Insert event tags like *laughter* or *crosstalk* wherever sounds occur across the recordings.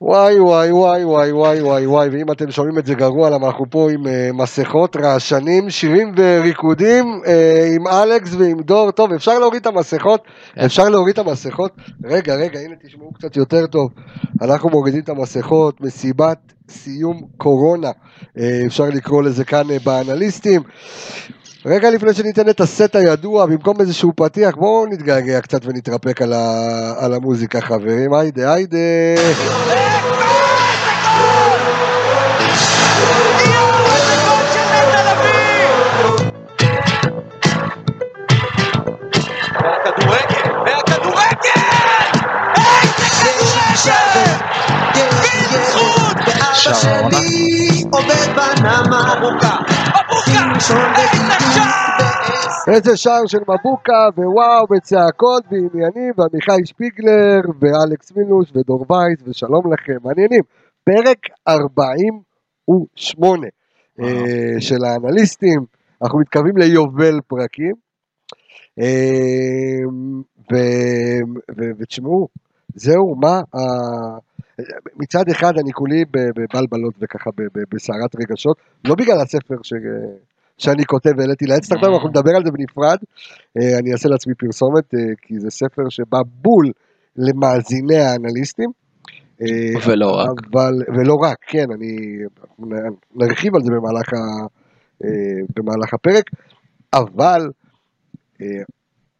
וואי וואי וואי וואי וואי וואי וואי, ואם אתם שומעים את זה גרוע, למה אנחנו פה עם uh, מסכות, רעשנים, שירים וריקודים uh, עם אלכס ועם דור, טוב, אפשר להוריד את המסכות, כן. אפשר להוריד את המסכות, רגע, רגע, הנה תשמעו קצת יותר טוב, אנחנו מורידים את המסכות, מסיבת סיום קורונה, uh, אפשר לקרוא לזה כאן uh, באנליסטים. רגע לפני שניתן את הסט הידוע, במקום איזשהו פתיח, בואו נתגעגע קצת ונתרפק על, ה... על המוזיקה, חברים. היידה, היידה. שער העונה. שלי עובד בנמה מבוקה! איזה שער! של מבוקה, ווואו, וצעקות, ועניינים, ועמיחי שפיגלר, ואלכס מילוש, ודור וייס, ושלום לכם, מעניינים. פרק 48 אה, של האנליסטים, אנחנו מתקרבים ליובל פרקים. אה, ותשמעו, זהו, מה, ה- מצד אחד אני כולי בבלבלות וככה בסערת רגשות, לא בגלל הספר ש... שאני כותב והעליתי לאדסטארטר, אנחנו נדבר על זה בנפרד, אה, אני אעשה לעצמי פרסומת, אה, כי זה ספר שבא בול למאזיני האנליסטים. אה, ולא רק. אבל, ולא רק, כן, אני, נרחיב על זה במהלך, ה, אה, במהלך הפרק, אבל אה,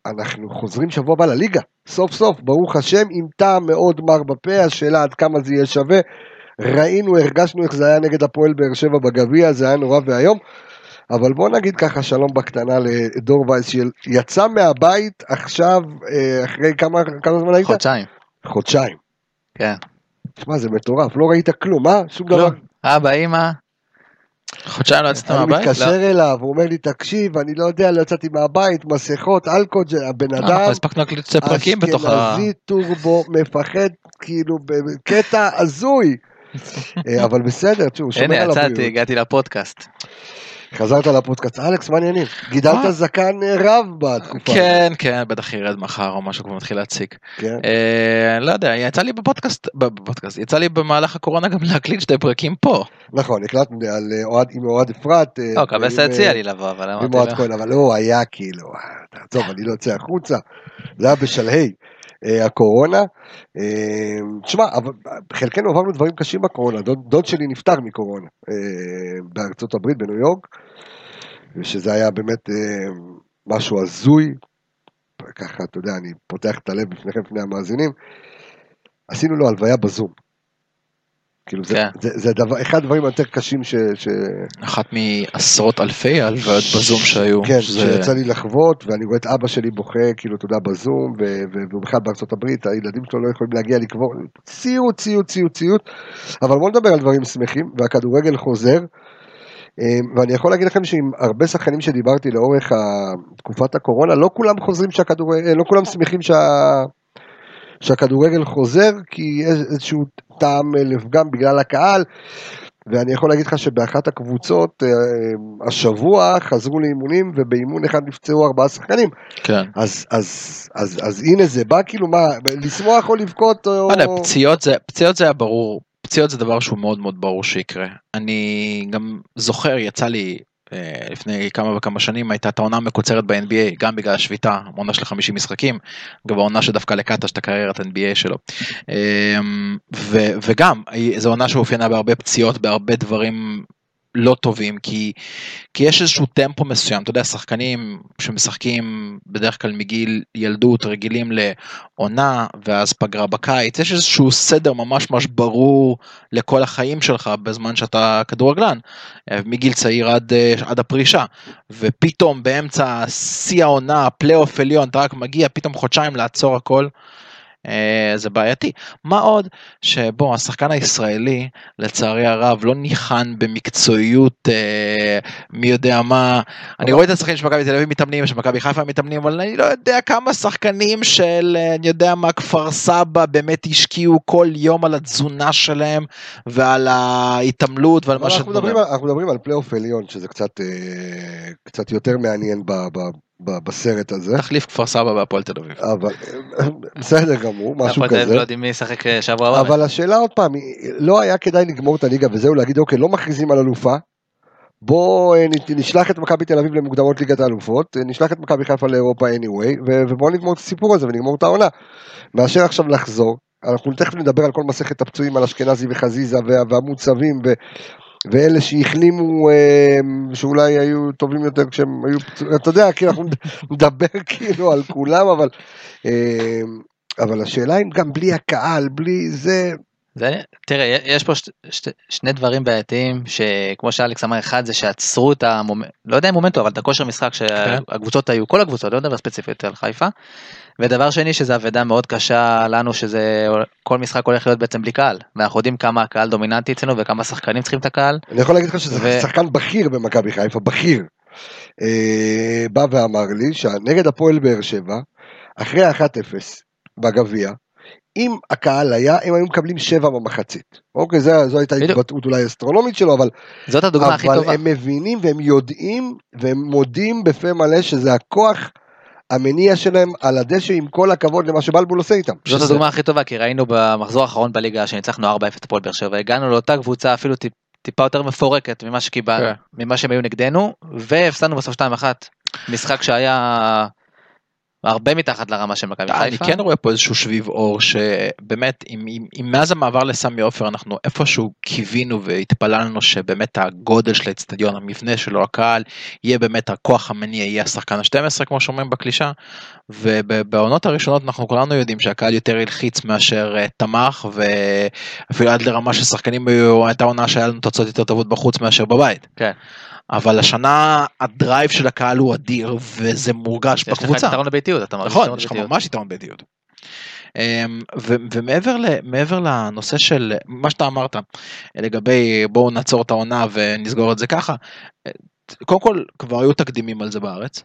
אנחנו חוזרים שבוע הבא לליגה, סוף סוף, ברוך השם, עם טעם מאוד מר בפה, השאלה עד כמה זה יהיה שווה. ראינו, הרגשנו איך זה היה נגד הפועל באר שבע בגביע, זה היה נורא ואיום. אבל בוא נגיד ככה שלום בקטנה לדור וייס שיצא מהבית עכשיו, אה, אחרי כמה, כמה זמן היית? חודשיים. חודשיים. כן. שמע, זה מטורף, לא ראית כלום, מה? שום דבר. לא. אבא, אמא. חודשיים לא יצאת אני מהבית? לא. מתקשר אליו, הוא אומר לי, תקשיב, אני לא יודע, לא יצאתי מהבית, מסכות, אלכוהול, הבן לא, אדם, אנחנו הספקנו להקליט שתי פרקים בתוך ה... אשכנזי טורבו, מפחד, כאילו, בקטע הזוי. *laughs* אה, אבל בסדר, תשמעו, שומר הנה, על יצאתי, הבריאות. הגעתי לפודקאסט. חזרת לפודקאסט, אלכס, מה העניינים? גידלת. זקן אה, רב בתקופה. כן, כן, בטח ירד מחר או משהו, כבר מתחיל להציג. כן. אה, לא יודע, יצא לי בפודקאסט, בפודקאסט, יצא לי במהלך הקורונה גם להקליט שתי פרקים פה. נכון, הקלטנו אה, עם אוהד אפרת. לא, קבסה הציע לי לבוא, אבל עם אמרתי אוהד לו. כהן, אבל הוא היה כאילו, תעזוב, אני לא יוצא החוצה. זה היה בשלהי הקורונה. אה, תשמע, חלקנו עברנו דברים קשים בקורונה. דוד, דוד שלי נפטר מקורונה אה, בארצות הברית, בניו יורק, שזה היה באמת אה, משהו הזוי. ככה, אתה יודע, אני פותח את הלב בפניכם, בפני המאזינים. עשינו לו הלוויה בזום. כאילו, זה, כן. זה, זה דבר, אחד הדברים היותר קשים ש... ש... אחת מעשרות אלפי הלוויות בזום שהיו. כן, שזה- שיצא לי לחוות, ואני רואה את אבא שלי בוכה, כאילו, אתה יודע, בזום, והוא בכלל בארצות הברית, הילדים שלו לא יכולים להגיע לקבור, ציוט, ציוט, ציוט, ציוט, אבל בואו נדבר על דברים שמחים, והכדורגל חוזר, אה, ואני יכול להגיד לכם שעם הרבה שחקנים שדיברתי לאורך תקופת הקורונה, לא כולם חוזרים שהכדורגל, לא כולם שמחים שה... שהכדורגל חוזר, כי איזשהו טעם אה, לפגם בגלל הקהל, ואני יכול להגיד לך שבאחת הקבוצות אה, השבוע חזרו לאימונים ובאימון אחד נפצעו ארבעה שחקנים כן. אז אז אז אז הנה זה בא כאילו מה לשמוח או לבכות או לא פציעות זה, פציעות זה היה ברור, פציעות זה דבר שהוא מאוד מאוד ברור שיקרה. אני גם זוכר, יצא לי לפני כמה וכמה שנים הייתה את העונה המקוצרת ב-NBA, גם בגלל השביתה, עונה של 50 משחקים, אגב העונה שדווקא לקטש את הקריירת NBA שלו. אה, ו, וגם, זו עונה שאופיינה בהרבה פציעות, בהרבה דברים לא טובים כי כי יש איזשהו טמפו מסוים אתה יודע שחקנים שמשחקים בדרך כלל מגיל ילדות רגילים לעונה ואז פגרה בקיץ יש איזשהו סדר ממש ממש ברור לכל החיים שלך בזמן שאתה כדורגלן אה, מגיל צעיר עד אה, עד הפרישה ופתאום באמצע שיא העונה פלייאוף עליון אתה רק מגיע פתאום חודשיים לעצור הכל. אה, זה בעייתי. מה עוד שבוא השחקן הישראלי לצערי הרב לא ניחן במקצועיות אה, מי יודע מה. אני רואה את השחקנים של מכבי תל אביב מתאמנים, של מכבי חיפה מתאמנים, אבל אני לא יודע כמה שחקנים של אה, אני יודע מה כפר סבא באמת השקיעו כל יום על התזונה שלהם ועל ההתעמלות ועל מה אבל אנחנו מדברים. על- פלייאוף עליון שזה קצת אה, קצת יותר מעניין ב- ב- בסרט הזה, תחליף כפר סבא בהפועל תל אביב. אבל בסדר גמור, משהו הפועל תל אביב כזה. לא יודעים מי ישחק אה, שבוע הבא. אבל השאלה עוד פעם, לא היה כדאי לגמור את הליגה וזהו, להגיד אוקיי, לא מכריזים על אלופה, בוא אה, נשלח את מכבי תל אביב למוקדמות ליגת האלופות, אה, נשלח את מכבי חיפה לאירופה anyway, ובוא נגמור את הסיפור הזה ונגמור את העונה. מאשר עכשיו לחזור, אנחנו תכף נדבר על כל מסכת הפצועים, על אשכנזי וחזיזה וה- והמוצבים, ו- ואלה שהחלימו, אה, שאולי היו טובים יותר כשהם היו פצועים, אתה יודע, כאילו אנחנו *laughs* נדבר כאילו על כולם, אבל... אה, אבל השאלה אם גם בלי הקהל, בלי זה, זה, תראה, יש פה ש, ש, שני דברים בעייתיים, שכמו שאלכס אמר, אחד זה שעצרו את המומנטום, לא יודע אם מומנטום, אבל את הכושר משחק שהקבוצות היו, כל הקבוצות, לא מדבר ספציפית על חיפה. ודבר שני, שזו אבדה מאוד קשה לנו, שזה כל משחק הולך להיות בעצם בלי קהל. ואנחנו יודעים כמה הקהל דומיננטי אצלנו וכמה שחקנים צריכים את הקהל. אני יכול להגיד לך שזה ו- שחקן בכיר במכבי חיפה, בכיר. אה, בא ואמר לי שנגד הפועל באר שבע, אחרי ה-1-0 בגביע, אם הקהל היה, הם היו מקבלים שבע במחצית. אוקיי, זה, זו הייתה. התבטאות אולי אסטרונומית שלו, אבל, זאת הדוגמה הכי אבל טובה. הם מבינים והם יודעים והם מודים בפה מלא שזה הכוח המניע שלהם על הדשא עם כל הכבוד למה שבלבול עושה איתם. זאת שזה- הדוגמה הכי טובה, כי ראינו במחזור האחרון בליגה שניצחנו 4-0 את הפועל באר שבע, הגענו לאותה קבוצה אפילו טיפ, טיפה יותר מפורקת ממה שקיבלנו, כן. ממה שהם היו נגדנו, והפסדנו בסוף 2-1. משחק שהיה הרבה מתחת לרמה של מכבי אני חיפה. כן רואה פה איזשהו שביב אור שבאמת אם, אם, אם מאז המעבר לסמי עופר אנחנו איפשהו קיווינו והתפללנו שבאמת הגודל של האצטדיון המבנה שלו הקהל יהיה באמת הכוח המניע יהיה השחקן ה-12 כמו שאומרים בקלישה ובעונות הראשונות אנחנו כולנו יודעים שהקהל יותר הלחיץ מאשר uh, תמך ואפילו עד לרמה ששחקנים היו הייתה עונה שהיה לנו תוצאות יותר טובות בחוץ מאשר בבית. כן. אבל השנה הדרייב של הקהל הוא אדיר וזה מורגש יש לך בקבוצה. יתרון לביתיות, אתה מרגיש נכון, יתרון יש לך לביתיות. ממש יתרון באיטיות. אמ, ו- ומעבר ל- לנושא של מה שאתה אמרת לגבי בואו נעצור את העונה ונסגור את זה ככה, קודם כל כבר היו תקדימים על זה בארץ.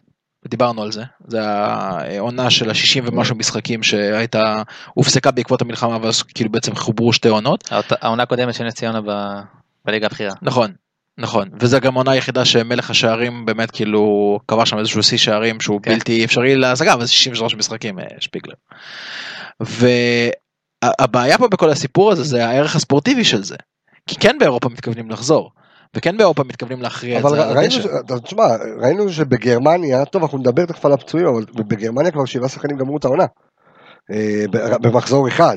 דיברנו על זה, זה העונה של ה-60 ומשהו משחקים שהייתה, הופסקה בעקבות המלחמה ואז כאילו בעצם חוברו שתי עונות. העונה הקודמת של נס ציונה ב- בליגה הבכירה. נכון, נכון, וזה גם העונה היחידה שמלך השערים באמת כאילו קבע שם איזשהו שיא שערים שהוא כן. בלתי אפשרי להשגה, אבל זה 63 משחקים, אה, שפיגלר. והבעיה פה בכל הסיפור הזה זה הערך הספורטיבי של זה. כי כן באירופה מתכוונים לחזור, וכן באירופה מתכוונים להכריע את אבל זה על ראינו, הדשא. ש- תשמע, ראינו שבגרמניה, טוב אנחנו נדבר תכף על הפצועים, אבל בגרמניה כבר שבעה שחקנים גמרו את העונה. אה, ב- במחזור אחד.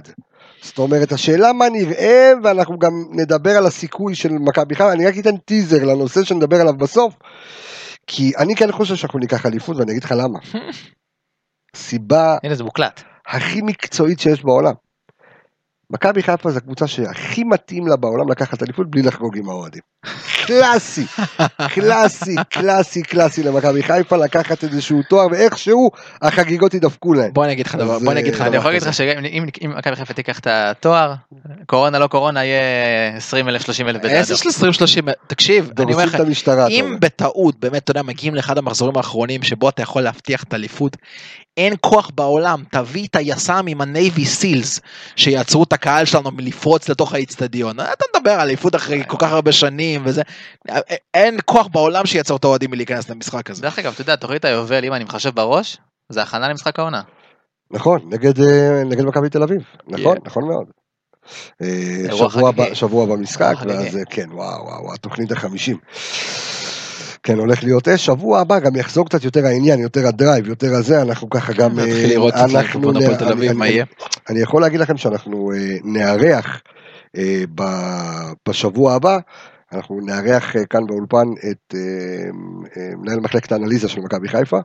זאת אומרת, השאלה מה נראה, ואנחנו גם נדבר על הסיכוי של מכבי חיפה, אני רק אתן טיזר לנושא שנדבר עליו בסוף, כי אני כן חושב שאנחנו ניקח אליפות, ואני אגיד לך למה. *laughs* סיבה הנה זה מוקלט. הכי מקצועית שיש בעולם. מכבי חיפה זו הקבוצה שהכי מתאים לה בעולם לקחת אליפות בלי לחגוג עם האוהדים. קלאסי, קלאסי, קלאסי, קלאסי למכבי חיפה לקחת איזשהו תואר ואיכשהו החגיגות ידפקו להם. בוא אני אגיד לך דבר, בוא אני אגיד לך אה, אני יכול להגיד. לך שאם אם מכבי חיפה תיקח את התואר, קורונה לא קורונה יהיה 20 אלף 30 אלף איזה של 20-30, תקשיב, אני אומר לך, אם. בטעות באמת אתה יודע מגיעים לאחד המחזורים האחרונים שבו אתה יכול להבטיח את האליפות אין כוח בעולם תביא את היס"מ עם הנייבי סילס שיעצרו את הקהל שלנו מלפרוץ לתוך האיצטדיון אתה מדבר על אליפות אחרי כל כך הרבה שנים וזה אין כוח בעולם שיעצור את האוהדים מלהיכנס למשחק הזה. דרך אגב, אתה יודע, תוכנית היובל, אם אני מחשב בראש, זה הכנה למשחק העונה. נכון, נגד, אה, נגד מכבי תל אביב. נכון, Yeah. נכון מאוד. אה, שבוע. הבא- שבוע במשחק, ואז. אה, כן, וואו, וואו, התוכנית החמישים. כן, הולך להיות אש, שבוע הבא גם יחזור קצת יותר העניין, יותר ה drive, יותר הזה, אנחנו ככה גם... אה, נתחיל לראות קצת אנחנו לכיוון הפועל תל אני- אביב מה יהיה. אני יכול להגיד לכם שאנחנו אה, נארח אה, בשבוע הבא, אנחנו נארח אה, כאן באולפן את אה, אה, מנהל מחלקת האנליזה של מכבי חיפה,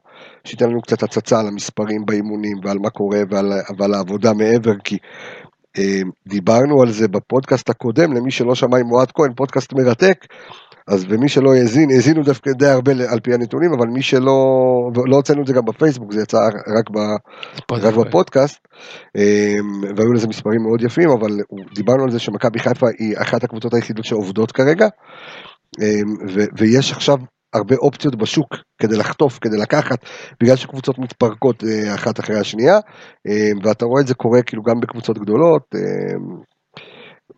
שייתן לנו קצת הצצה על המספרים באימונים ועל מה קורה ועל, ועל העבודה מעבר, כי אה, דיברנו על זה בפודקאסט הקודם, למי שלא שמע עם אוהד כהן, פודקאסט מרתק. אז ומי שלא האזין, האזינו דווקא די הרבה על פי הנתונים, אבל מי שלא, ולא הוצאנו את זה גם בפייסבוק, זה יצא רק ב, רק בפודקאסט, אמ, והיו לזה מספרים מאוד יפים, אבל דיברנו על זה שמכבי חיפה היא אחת הקבוצות היחידות שעובדות כרגע, אמ, ו- ויש עכשיו הרבה אופציות בשוק כדי לחטוף, כדי לקחת, בגלל שקבוצות מתפרקות אה, אחת אחרי השנייה, אמ, ואתה רואה את זה קורה כאילו גם בקבוצות גדולות.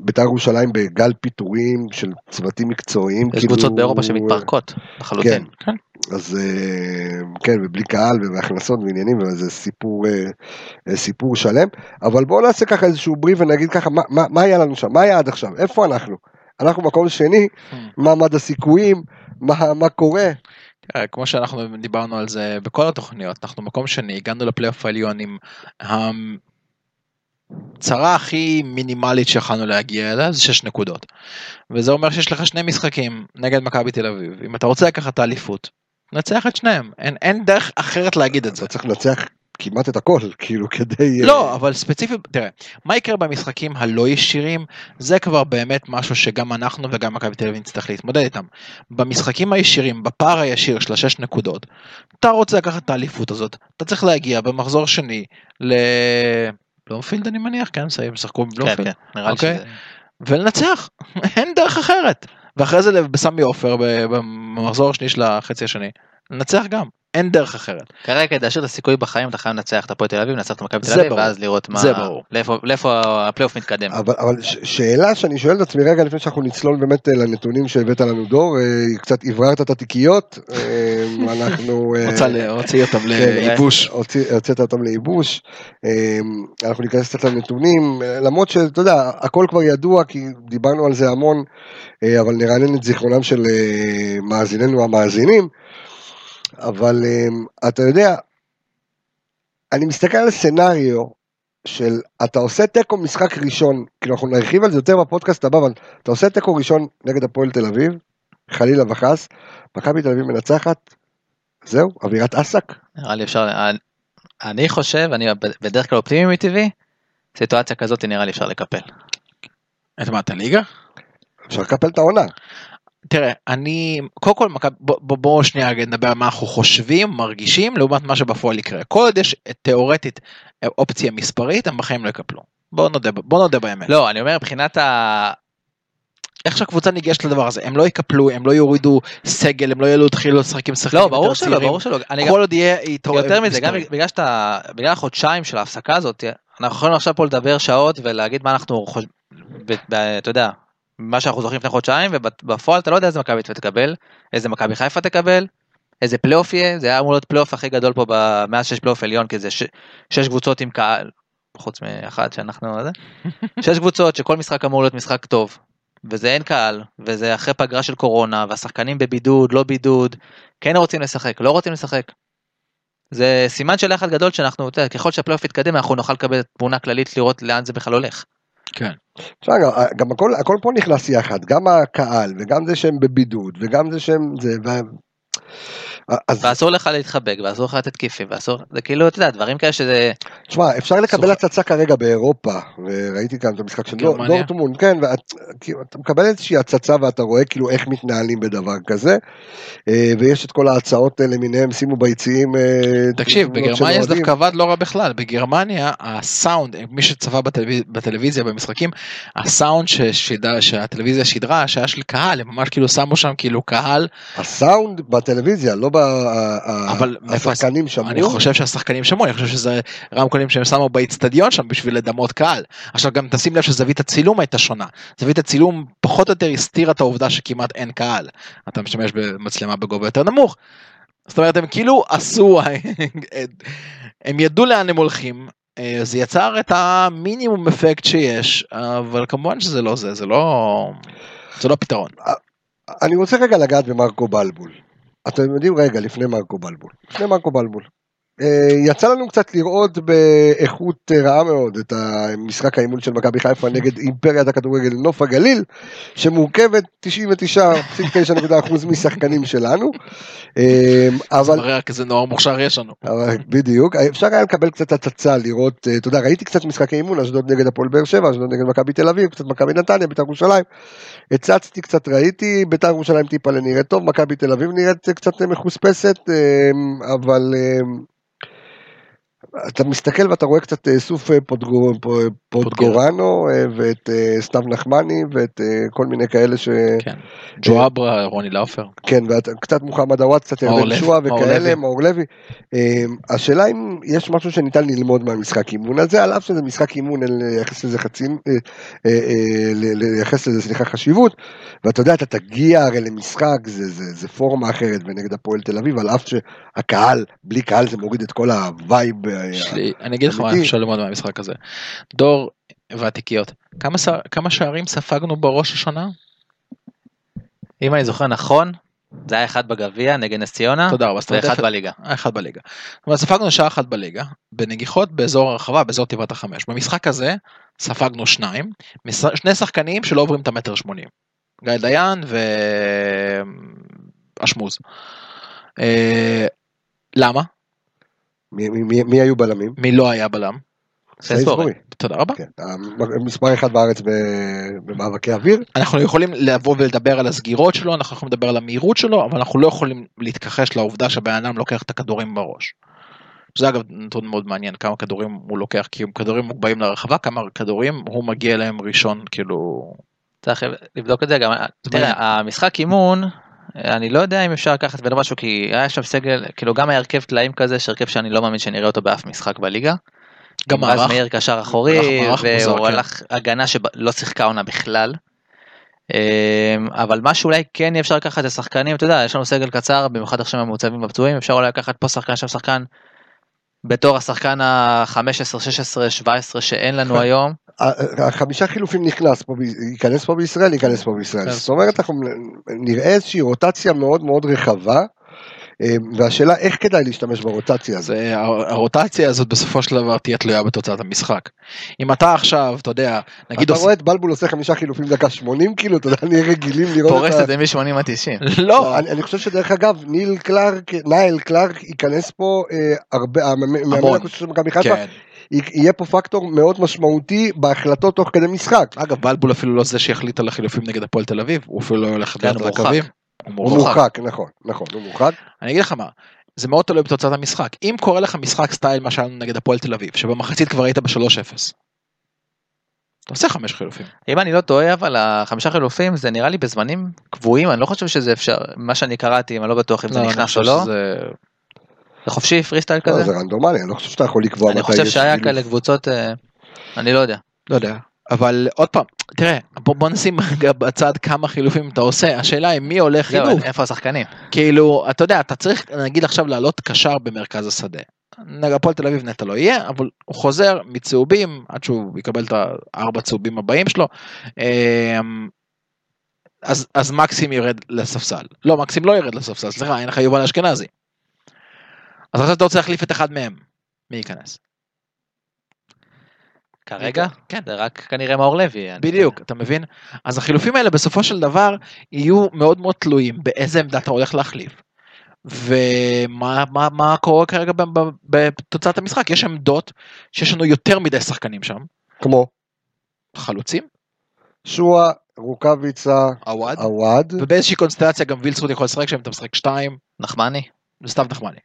בית"ר ירושלים בגל פיטורים של צוותים מקצועיים. יש כאילו, קבוצות באירופה שמתפרקות לחלוטין. כן. אז אה, כן, ובלי קהל ובהכנסות ועניינים, וזה סיפור, אה, אה, סיפור שלם. אבל בואו נעשה ככה איזשהו בריף ונגיד ככה, מה, מה, מה היה לנו שם? מה היה עד עכשיו? איפה אנחנו? אנחנו מקום שני, מה מד הסיכויים, מה, מה קורה? כמו שאנחנו דיברנו על זה בכל התוכניות, אנחנו מקום שני, הגענו לפלייאוף העליון עם הצרה הכי מינימלית שיכולנו להגיע אליה זה 6 נקודות. וזה אומר שיש לך שני משחקים נגד מכבי תל אביב. אם אתה רוצה לקחת את האליפות, נצח את שניהם. אין, אין דרך אחרת להגיד את זה. אתה צריך לנצח כמעט את הכל, *laughs* כאילו כדי... אה, לא, אבל ספציפית, תראה, מה יקרה במשחקים הלא ישירים, זה כבר באמת משהו שגם אנחנו וגם מכבי תל אביב נצטרך להתמודד איתם. במשחקים הישירים, בפער הישיר של השש נקודות, אתה רוצה לקחת את האליפות הזאת, אתה צריך להגיע במחזור שני ל... בלומפילד אני מניח, כן, סיים, שחקו כן, בבלומפילד, כן, נראה לי אוקיי. שזה... ולנצח, *laughs* אין דרך אחרת. ואחרי זה בסמי עופר במחזור השני של החצי השני, לנצח גם, אין דרך אחרת. כרגע כדי להשאיר את הסיכוי בחיים אתה חייב לנצח את הפועל תל אביב, לנצח את מכבי תל אביב. ואז לראות מה... זה ברור. לאיפה- לאיפה הפלייאוף מתקדם. אבל, אבל ש- שאלה שאני שואל את עצמי רגע לפני שאנחנו נצלול באמת אה, לנתונים שהבאת לנו דור, אה, קצת הבררת את התיקיות, אה, *laughs* אנחנו... רוצה להוציא אותם כן, לייבוש. הוציא- הוצאת אותם לייבוש, אנחנו ניכנס קצת לנתונים, למרות שאתה יודע, הכל כבר ידוע כי דיברנו על זה המון, אבל נרענן את זיכרונם של מאזיננו המאזינים, אבל אה, אתה יודע, אני מסתכל על סצנריו של אתה עושה תיקו משחק ראשון, כאילו אנחנו נרחיב על זה יותר בפודקאסט הבא, אבל אתה עושה תיקו ראשון נגד הפועל תל אביב, חלילה וחס, מכבי תל אביב מנצחת, זהו, אווירת אסק. נראה לי אפשר... אני- אני חושב, אני בדרך כלל אופטימי מטבעי, סיטואציה כזאת נראה לי אפשר לקפל. את מה, את הליגה? אפשר לקפל את העונה. תראה, אני, קודם כל, מכבי- בוא, בוא, בוא שנייה נדבר על מה אנחנו חושבים, מרגישים, לעומת מה שבפועל יקרה. כל עוד יש תיאורטית אופציה מספרית, הם בחיים לא יקפלו. בוא נודה, בוא נודה באמת. לא, אני אומר מבחינת ה... איך שהקבוצה ניגשת לדבר הזה, הם לא יקפלו, הם לא יורידו סגל, הם לא יעלו, התחילו לשחק עם שחקנים לא, ברור שלא. ברור שלא. כל עוד יהיה. יותר מזה, גם. בגלל שאתה, בגלל החודשיים של ההפסקה הזאת, אנחנו יכולים עכשיו פה לדבר שעות ולהגיד מה אנחנו חושבים, אתה יודע, מה שאנחנו זוכרים לפני חודשיים, ובפועל אתה לא יודע איזה מכבי תקבל, איזה מכבי חיפה תקבל, איזה פלייאוף יהיה, זה היה אמור להיות פלייאוף הכי גדול פה ב- מאז שיש פלייאוף עליון, כי זה ש- שש קבוצות עם קהל, חוץ מאחת שאנחנו, *laughs* שש קבוצות שכל משחק אמור להיות משחק טוב, וזה אין קהל, וזה אחרי פגרה של קורונה, והשחקנים בבידוד, לא בידוד, כן רוצים לשחק, לא רוצים לשחק. זה סימן של לחץ גדול שאנחנו, יודע, ככל שהפלייאוף יתקדם אנחנו נוכל לקבל תמונה כללית לראות לאן זה בכלל הולך. כן. תשמע, גם, גם הכל, הכל פה נכנס יחד, גם הקהל, וגם זה שהם בבידוד, וגם זה שהם... זה, ו... אז ואסור לך להתחבק, ואסור לך לתת כיפים, ואסור, זה כאילו, אתה יודע, דברים כאלה שזה, תשמע, אפשר לקבל הצצה כרגע באירופה, וראיתי כאן את המשחק של? דורטמונד, כן, ואת, כאילו, מקבל איזושהי הצצה ואתה רואה כאילו איך מתנהלים בדבר כזה, אה, ויש את כל ההצעות למיניהם, שימו ביציעים. אה, תקשיב, בגרמניה זה. דווקא עבד לא רע בכלל. בגרמניה הסאונד, מי שצפה בטלוויז- בטלוויזיה במשחקים, הסאונד שהטלוויזיה שידרה, שהיה של קהל, הם ממש כאילו שמו שם כאילו קהל, הסאונד בטלוויזיה, לא. אבל השחקנים שמעו. אני חושב שהשחקנים שמעו, אני חושב שזה רמקולים שהם שמו באיצטדיון שם בשביל לדמות קהל. עכשיו גם תשים לב שזווית הצילום הייתה שונה. זווית הצילום פחות או יותר הסתירה את העובדה שכמעט אין קהל. אתה משתמש במצלמה בגובה יותר נמוך. זאת אומרת הם כאילו עשו, *laughs* הם ידעו לאן הם הולכים. אה, זה יצר את המינימום אפקט שיש, אבל כמובן שזה לא זה, זה לא, זה לא פתרון. אני רוצה רגע לגעת במרקו בלבול. אתם יודעים רגע לפני מרקו בלבול. לפני מרקו בלבול. אה, יצא לנו קצת לראות באיכות רעה מאוד את המשחק האימון של מכבי חיפה נגד אימפריית הכדורגל נוף הגליל, שמורכבת 99.9% משחקנים שלנו. אה, אבל מראה כזה נוער מוכשר יש לנו. אבל בדיוק, אפשר היה לקבל קצת הצצה, לראות, אה, אתה יודע, ראיתי קצת משחקי אימון, אשדוד נגד הפועל באר שבע, אשדוד נגד מכבי תל אביב, קצת מכבי נתניה, בית"ר ירושלים. הצצתי קצת, ראיתי, בית"ר ירושלים טיפה נראית טוב, מכבי תל אביב נראית קצת מחוספסת, אבל אתה מסתכל ואתה רואה קצת אה, סוף אה, פוטגו- פו- פוטגורנו אה, ואת אה, סתיו נחמני ואת אה, כל מיני כאלה ש... כן. ג'ואברה, רוני לאופר. כן, וקצת מוחמד עוואט, קצת ירדן מאור וכאלה. מאור לוי. השאלה אם יש משהו שניתן ללמוד מהמשחק אימון הזה, על אף שזה משחק אימון, אין לייחס לזה חצי, לייחס לזה, סליחה, חשיבות, ואתה יודע, אתה תגיע הרי למשחק, זה, זה, זה פורמה אחרת ונגד הפועל תל אביב, על אף שהקהל, בלי קהל זה מוריד את כל ה vibe. אני אגיד לך מה. אפשר ללמוד מהמשחק הזה. דור ועתיקיות. כמה ש- כמה שערים ספגנו בראש השנה? אם אני זוכר נכון, זה היה אחד בגביע נגד נס ציונה, תודה רבה. ואחד בליגה. אחד בליגה. אומרת, ספגנו שער אחת בליגה, בנגיחות באזור הרחבה, באזור תיבת החמש. במשחק הזה ספגנו שניים, שני שחקנים שלא עוברים את המטר שמונים. גיא דיין ואשמוז. אה, למה? מי, מי, מי, מי היו בלמים? מי לא היה בלם? סייסבורי. תודה רבה. כן, מספר אחד בארץ במאבקי אוויר. אנחנו יכולים לבוא ולדבר על הסגירות שלו, אנחנו יכולים לדבר על המהירות שלו, אבל אנחנו לא יכולים להתכחש לעובדה שהבן אדם לוקח את הכדורים בראש. זה אגב נתון מאוד מעניין, כמה כדורים הוא לוקח, כי כדורים מוגבהים לרחבה, כמה כדורים הוא מגיע אליהם ראשון, כאילו... צריך לבדוק את זה גם. תראה, המשחק אימון, אני לא יודע אם אפשר לקחת ולא משהו, כי היה שם סגל, כאילו גם היה הרכב טלאים כזה, שהרכב שאני לא מאמין שנראה אותו באף משחק בליגה. גם מערך, מאיר קשר אחורי, והוא כן. הלך הגנה שלא שיחקה עונה בכלל. אמ, אבל מה שאולי כן אפשר לקחת זה שחקנים, אתה יודע, יש לנו סגל קצר, במיוחד עכשיו עם המוצבים בפצועים, אפשר אולי לקחת פה שחקן, שם שחקן, בתור השחקן ה-15, 16, 17 שאין לנו *laughs* היום. החמישה חילופים נכנס פה, ייכנס פה בישראל, ייכנס פה בישראל. כן. זאת אומרת, אנחנו נראה איזושהי רוטציה מאוד מאוד רחבה, והשאלה איך כדאי להשתמש ברוטציה הזאת. זה, הר- הרוטציה הזאת בסופו של דבר תהיה תלויה בתוצאת המשחק. אם אתה עכשיו, אתה יודע, נגיד אתה עושה... רואה את בלבול עושה חמישה חילופים דקה 80, כאילו, אתה יודע, נהיה רגילים לראות פורס את ה... את זה מ-80 עד 90. לא, אני, אני חושב שדרך אגב, ניל קלארק, נייל קלארק ייכנס פה אה, הרבה, המאמן המון. הכושר של מכבי חיפה, כן. יהיה פה פקטור מאוד משמעותי בהחלטות תוך כדי משחק. אגב, בלבול אפילו לא זה שהחליט על החילופים נגד הפועל תל אביב, הוא אפילו לא הולך כן, לדעת על. הקווים. הוא מורחק. נכון, נכון, הוא מורחק. אני אגיד לך מה, זה מאוד תלוי בתוצאת המשחק. אם קורה לך משחק סטייל מה שהיה לנו נגד הפועל תל אביב, שבמחצית כבר היית ב-3-0. אתה עושה חמש חילופים. אם אני לא טועה אבל החמישה חילופים זה נראה לי בזמנים קבועים אני לא חושב שזה אפשר מה שאני קראתי אני לא בטוח אם זה אני נכנס או לא שזה- זה חופשי פרי סטייל לא, כזה זה רנדומלי, אני לא חושב שאתה יכול לקבוע אני חושב שהיה. כאלה קבוצות אה, אני לא יודע לא יודע. אבל עוד פעם, תראה, בוא, בוא נשים בצד כמה חילופים אתה עושה, השאלה היא מי הולך חילוף. איפה השחקנים כאילו, אתה יודע, אתה צריך נגיד עכשיו לעלות קשר במרכז השדה. נגד הפועל תל אביב נטע לא יהיה, אבל הוא חוזר מצהובים עד שהוא יקבל את הארבע צהובים הבאים שלו. אמ, אז, אז מקסים ירד לספסל. לא, מקסים לא ירד לספסל, סליחה, אין לך יובל אשכנזי. אז עכשיו אתה רוצה להחליף את אחד מהם. מי ייכנס? כרגע כן. זה רק כנראה מאור לוי בדיוק, אתה מבין? אז החילופים האלה בסופו של דבר יהיו מאוד מאוד תלויים באיזה עמדה אתה הולך להחליף. ומה מה, מה קורה כרגע בתוצאת המשחק? יש עמדות שיש לנו יותר מדי שחקנים שם. כמו? חלוצים. שועה, רוקאביצה, עווד. ובאיזושהי קונסטלציה גם וילצרוט יכול לשחק שם אתה משחק שתיים. נחמני. זה סתיו נחמני.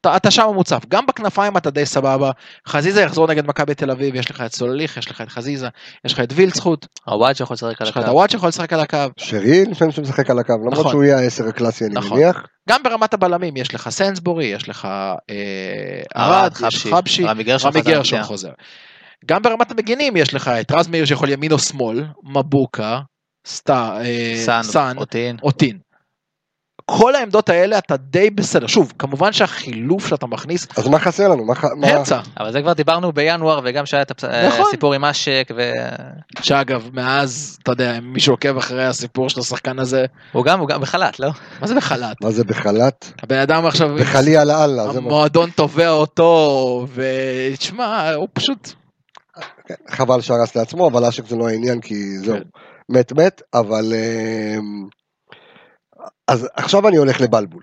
אתה, אתה שם מוצף גם בכנפיים אתה די סבבה חזיזה יחזור נגד מכבי תל אביב יש לך את סולליך יש לך את חזיזה יש לך את וילצחוט הוואד שיכול לשחק על יש לך את הקו הוואט שיכול לשחק על הקו שרי לפעמים שמשחק על הקו, למרות נכון. שהוא יהיה העשר הקלאסי אני נכון. מניח. גם ברמת הבלמים יש לך סנסבורי יש לך אה, ארד, ארד יש חבשי, חבשי רמי גרשון. חוזר. גם ברמת המגינים יש לך את רז מאיר שיכול ימין או שמאל מבוקה סטה אה, סאן אוטין. כל העמדות האלה אתה די בסדר שוב כמובן שהחילוף שאתה מכניס אז מה חסר לנו? מה ח- מה- אמצע אבל זה כבר דיברנו בינואר וגם שהיה את נכון. הסיפור עם אשק שאגב מאז אתה יודע אם מישהו עוקב אחרי הסיפור של השחקן הזה והוא גם הוא גם בחל"ת לא מה זה בחל"ת מה זה בחל"ת? הבן אדם עכשיו בחלי על מה- המועדון תובע אותו ותשמע הוא פשוט חבל שהרס לעצמו, אבל אשק זה לא העניין כי זהו, כן. מת מת, אבל... אז עכשיו אני הולך לבלבול.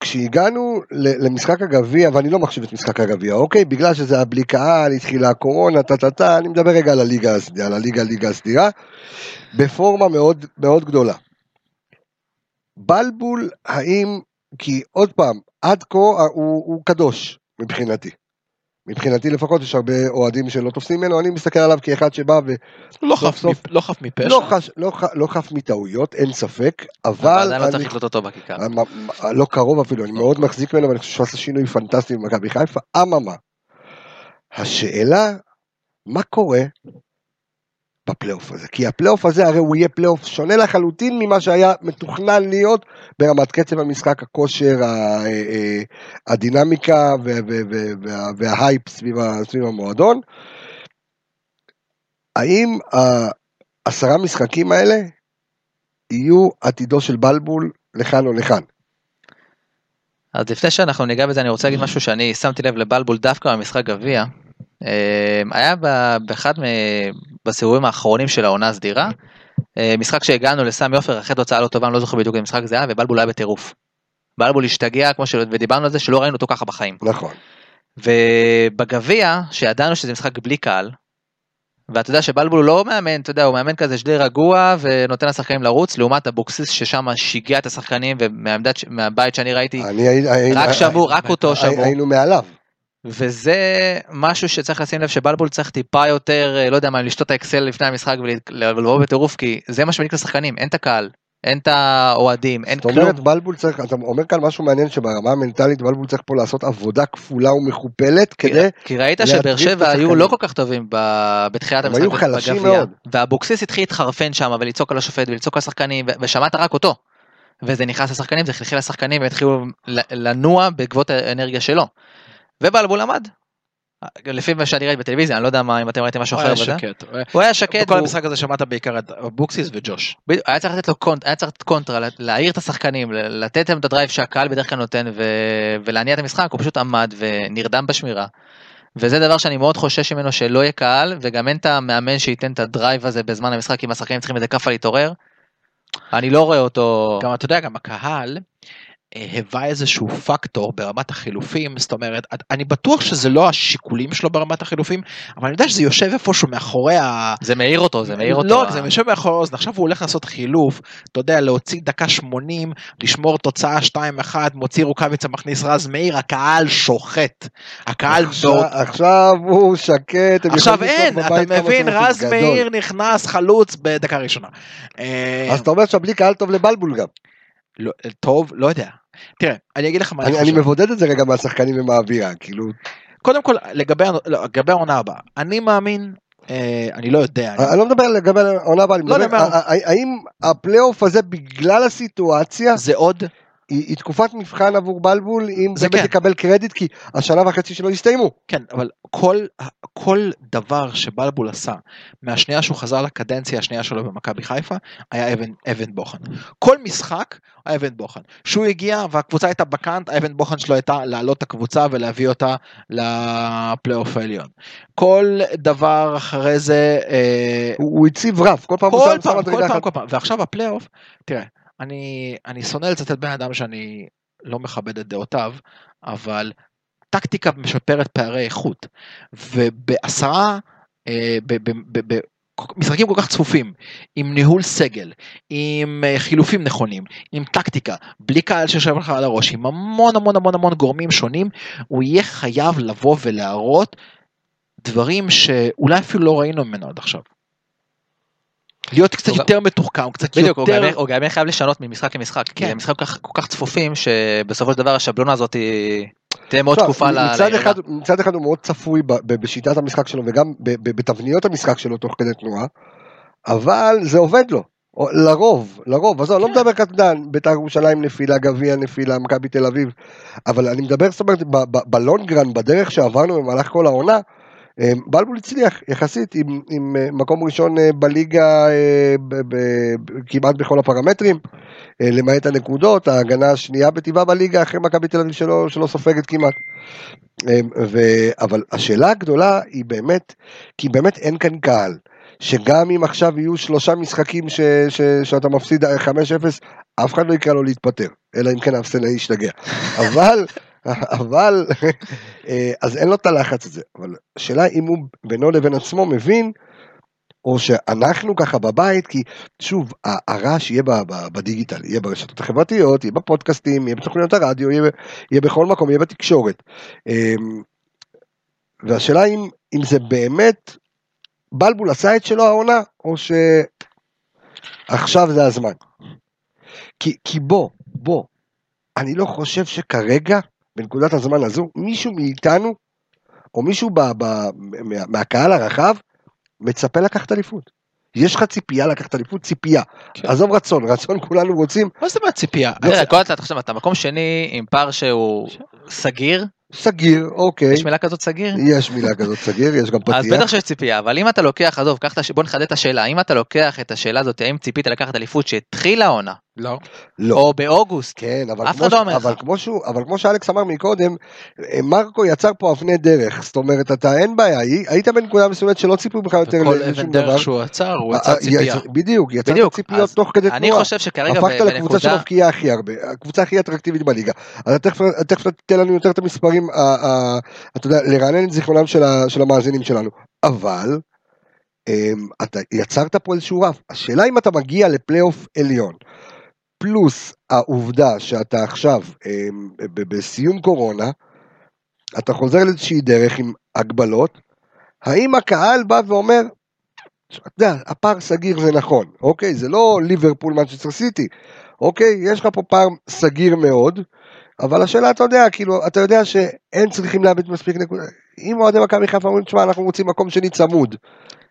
כשהגענו למשחק הגביע, ואני לא מחשיב את משחק הגביע, אוקיי? בגלל שזה היה בלי קהל, התחילה הקורונה, טה טה טה, אני מדבר רגע על הליגה הסדירה, על הליגה, הליגה הסדירה, בפורמה מאוד מאוד גדולה. בלבול, האם, כי עוד פעם, עד כה הוא, הוא קדוש מבחינתי. מבחינתי לפחות יש הרבה אוהדים שלא תופסים ממנו, אני מסתכל עליו כאחד שבא ו... לא חף סוף- מפ- לא חף מפשע. לא, חש, לא, ח- לא חף מטעויות, אין ספק, אבל אבל עדיין לא צריך לקלוט אותו בכיכר. אה, לא קרוב אפילו, אני מאוד מחזיק ממנו ואני חושב שהוא עשה שינוי פנטסטי במכבי חיפה, אממה, השאלה, מה קורה בפלייאוף הזה? כי הפלייאוף הזה הרי הוא יהיה פלייאוף שונה לחלוטין ממה שהיה מתוכנן להיות ברמת קצב המשחק, הכושר, הדינמיקה וה- וה- וה- וה- וההייפ סביב המועדון. האם העשרה משחקים האלה יהיו עתידו של בלבול לכאן או לכאן? אז לפני שאנחנו ניגע בזה אני רוצה להגיד משהו שאני שמתי לב לבלבול דווקא במשחק גביע. אה, היה באחד בסיבובים האחרונים של העונה הסדירה, אה, משחק שהגענו לסמי עופר אחרי תוצאה לא טובה, אני לא זוכר בדיוק איזה משחק זה היה, ובלבול היה בטירוף. בלבול השתגע כמו ש... ודיברנו על זה שלא ראינו אותו ככה בחיים. נכון. ובגביע, שידענו שזה משחק בלי קהל, ואתה יודע שבלבול הוא לא מאמן, אתה יודע, הוא מאמן כזה שדי רגוע ונותן לשחקנים לרוץ, לעומת אבוקסיס ששם שיגע את השחקנים ומהעמדת, ש- מהבית שאני ראיתי, אני רק הי- שמעו, רק אותו שמעו. היינו מעליו. וזה משהו שצריך לשים לב שבלבול צריך טיפה יותר, אה, לא יודע מה, לשתות האקסל לפני המשחק ולבוא בטירוף, כי זה מה שמעניק לשחקנים, אין את הקהל, אין את האוהדים, אין זאת כלום. אומרת בלבול צריך, אתה אומר כאן משהו מעניין שברמה המנטלית בלבול צריך פה לעשות עבודה כפולה ומכופלת כי- כדי, כי ראית שבאר שבע היו. לא כל כך טובים בתחילת הם המשחק היו חלשים בגביע. מאוד. ואבוקסיס התחיל להתחרפן שם ולצעוק על השופט ולצעוק על השחקנים ושמעת רק אותו. וזה נכנס לשחקנים זה חלחל לשחקנים והתחילו לנוע בעקבות האנרגיה שלו. ובלבול עמד. לפי מה שאני ראיתי בטלוויזיה אני לא יודע מה אם אתם ראיתם משהו הוא אחר היה בזה. שקט. הוא היה שקט. בכל המשחק הזה שמעת בעיקר את אבוקסיס וג'וש. היה צריך לתת לו קונט, היה צריך לתת קונטרה, לה- להעיר את השחקנים, לתת להם את ה drive שהקהל בדרך כלל נותן. ולהניע את המשחק, הוא פשוט עמד ונרדם בשמירה. וזה דבר שאני מאוד חושש ממנו שלא יהיה קהל, וגם אין את המאמן שייתן את ה drive הזה בזמן המשחק, אם השחקנים צריכים איזה כאפה להתעורר. אני לא רואה אותו... גם אתה יודע, גם הקהל היווה איזשהו פקטור ברמת החילופים, זאת אומרת, אני בטוח שזה לא השיקולים שלו ברמת החילופים, אבל אני יודע שזה יושב איפשהו מאחורי ה... זה מעיר אותו, זה מעיר אותו. לא זה, יושב מאחורי האוזן, עכשיו הוא הולך לעשות חילוף, אתה יודע, להוציא דקה 80, לשמור תוצאה 2-1, מוציא רוקאביצה, מכניס רז מאיר, הקהל שוחט. הקהל עכשיו- מאוד... עכשיו הוא שקט, עכשיו אין, אתה מבין, רז. מאיר נכנס חלוץ בדקה ראשונה. אה, אז אתה אומר שבלי קהל טוב לבלבול גם. לא- טוב, לא יודע. תראה, אני אגיד לך מה אני אני. מבודד את זה רגע מהשחקנים ומהאווירה, כאילו, קודם כל, לגבי לא, לגבי העונה הבאה, אני מאמין, אה, אני לא יודע, אני- אני לא מדבר לגבי העונה הבאה, אני לא, מדבר, האם הפלייאוף הזה בגלל הסיטואציה זה עוד, היא היא תקופת מבחן עבור בלבול, אם זה באמת כן. יקבל קרדיט, כי השנה וחצי שלו הסתיימו. כן, אבל כל, כל דבר שבלבול עשה מהשנייה שהוא חזר לקדנציה השנייה שלו במכבי חיפה, היה אבן, אבן בוחן. כל משחק היה אבן בוחן. כשהוא הגיע והקבוצה הייתה בקאנט, האבן בוחן שלו הייתה להעלות את הקבוצה ולהביא אותה לפלייאוף העליון. כל דבר אחרי זה, אה, הוא הוא הציב רף, כל פעם הוא שם- מדרגה כל פעם, אחת. כל פעם, ועכשיו הפלייאוף, תראה, אני, אני שונא לצטט בן אדם שאני לא מכבד את דעותיו, אבל טקטיקה משפרת פערי איכות, ובעשרה, אה, ב- כל כך צפופים, עם ניהול סגל, עם אה, חילופים נכונים, עם טקטיקה, בלי קהל שיושב לך על הראש, עם המון המון המון המון גורמים שונים, הוא יהיה חייב לבוא ולהראות דברים שאולי אפילו לא ראינו ממנו עד עכשיו. להיות קצת הוא יותר מתוחכם, קצת בדיוק, יותר... גם- הוא גם יהיה חייב לשנות ממשחק למשחק, כי כן. הם משחקים כל כך- כל כך צפופים שבסופו של דבר השבלונה הזאת תהיה מאוד תקופה ל- מצד. אחד, מצד אחד הוא מאוד צפוי ב- ב- בשיטת המשחק שלו וגם ב- ב- בתבניות המשחק שלו תוך כדי תנועה, אבל זה עובד לו. לרוב, לרוב, עזוב, אני לא מדבר קטן, בית"ר ירושלים נפילה, גביע נפילה, מכבי תל אביב, אבל אני מדבר, זאת אומרת, בלונגרן, בדרך שעברנו במהלך כל העונה, בלבול הצליח יחסית עם, עם אה, מקום ראשון אה, בליגה אה, ב- ב- ב- כמעט בכל הפרמטרים, למעט הנקודות, ההגנה השנייה בטבעה בליגה אחרי מכבי תל אביב שלא, שלא סופגת כמעט. אה, ו... אבל השאלה הגדולה היא באמת, כי באמת אין כאן קהל. שגם אם עכשיו יהיו שלושה משחקים ש, ש, שאתה מפסיד 5-0, אף אחד לא יקרא לו להתפטר, אלא אם כן האפסנאי ישתגע. *laughs* אבל, *laughs* אבל, אה, אז אין לו את הלחץ הזה. אבל השאלה אם הוא בינו לבין עצמו מבין, או שאנחנו ככה בבית, כי שוב, הרעש יהיה בדיגיטל, יהיה ברשתות החברתיות, יהיה בפודקאסטים, יהיה בתוכניות הרדיו, יהיה בכל מקום, יהיה בתקשורת. אמ, והשאלה אם, אם זה באמת בלבול עשה את שלו העונה, או שעכשיו זה הזמן. כי, כי בוא, בוא, אני לא חושב שכרגע, בנקודת הזמן הזו, מישהו מאיתנו, או מישהו ב, ב, מה, מהקהל הרחב, מצפה לקחת אליפות. יש לך ציפייה לקחת אליפות? ציפייה. כן. עזוב רצון, *laughs* רצון כולנו רוצים, מה זאת אומרת ציפייה? תראה, כל חושב, אתה מקום שני עם פער שהוא סגיר, סגיר, אוקיי. יש מילה כזאת סגיר? יש מילה כזאת סגיר, יש גם *laughs* אז פתיח. בטח שיש ציפייה, אבל אם אתה לוקח, עזוב. בוא נחדד את השאלה, אם אתה לוקח את השאלה הזאת, האם ציפית לקחת אליפות שהתחילה העונה, לא. לא. או באוגוסט, כן, אבל, כמו, לא ש... אבל, כמו שהוא, אבל כמו שאלכס אמר מקודם, אה, מרקו יצר פה אבני דרך, זאת אומרת, אתה אין בעיה, הי- היית בנקודה מסוימת שלא ציפו בך יותר וכל לשום אבן דבר. דרך שהוא עצר, הוא אה, יצא אה, ציפייה. יצ- בדיוק, יצרת בדיוק, ציפיות תוך כדי אני תנועה. חושב שכרגע הפכת לקבוצה בנקודה, שמבקיעה הכי הרבה, הקבוצה הכי אטרקטיבית בליגה. אז תכף, תתן לנו יותר את המספרים, אתה יודע, לרענן את זיכרונם של, ה, של המאזינים שלנו. אבל, אמ, אתה יצרת פה איזשהו רף. השאלה אם אתה מגיע לפלייאוף עליון, פלוס העובדה שאתה עכשיו אמ, בסיום קורונה, אתה חוזר לאיזושהי דרך עם הגבלות, האם הקהל בא ואומר, אתה יודע, הפער סגיר זה נכון, אוקיי? זה לא ליברפול מנצ'סטר סיטי, אוקיי? יש לך פה פער סגיר מאוד, אבל השאלה, אתה יודע, כאילו, אתה יודע שהם צריכים לאבד מספיק נקודות. אם אוהדי מכבי חיפה אומרים, תשמע, אנחנו רוצים מקום שני צמוד.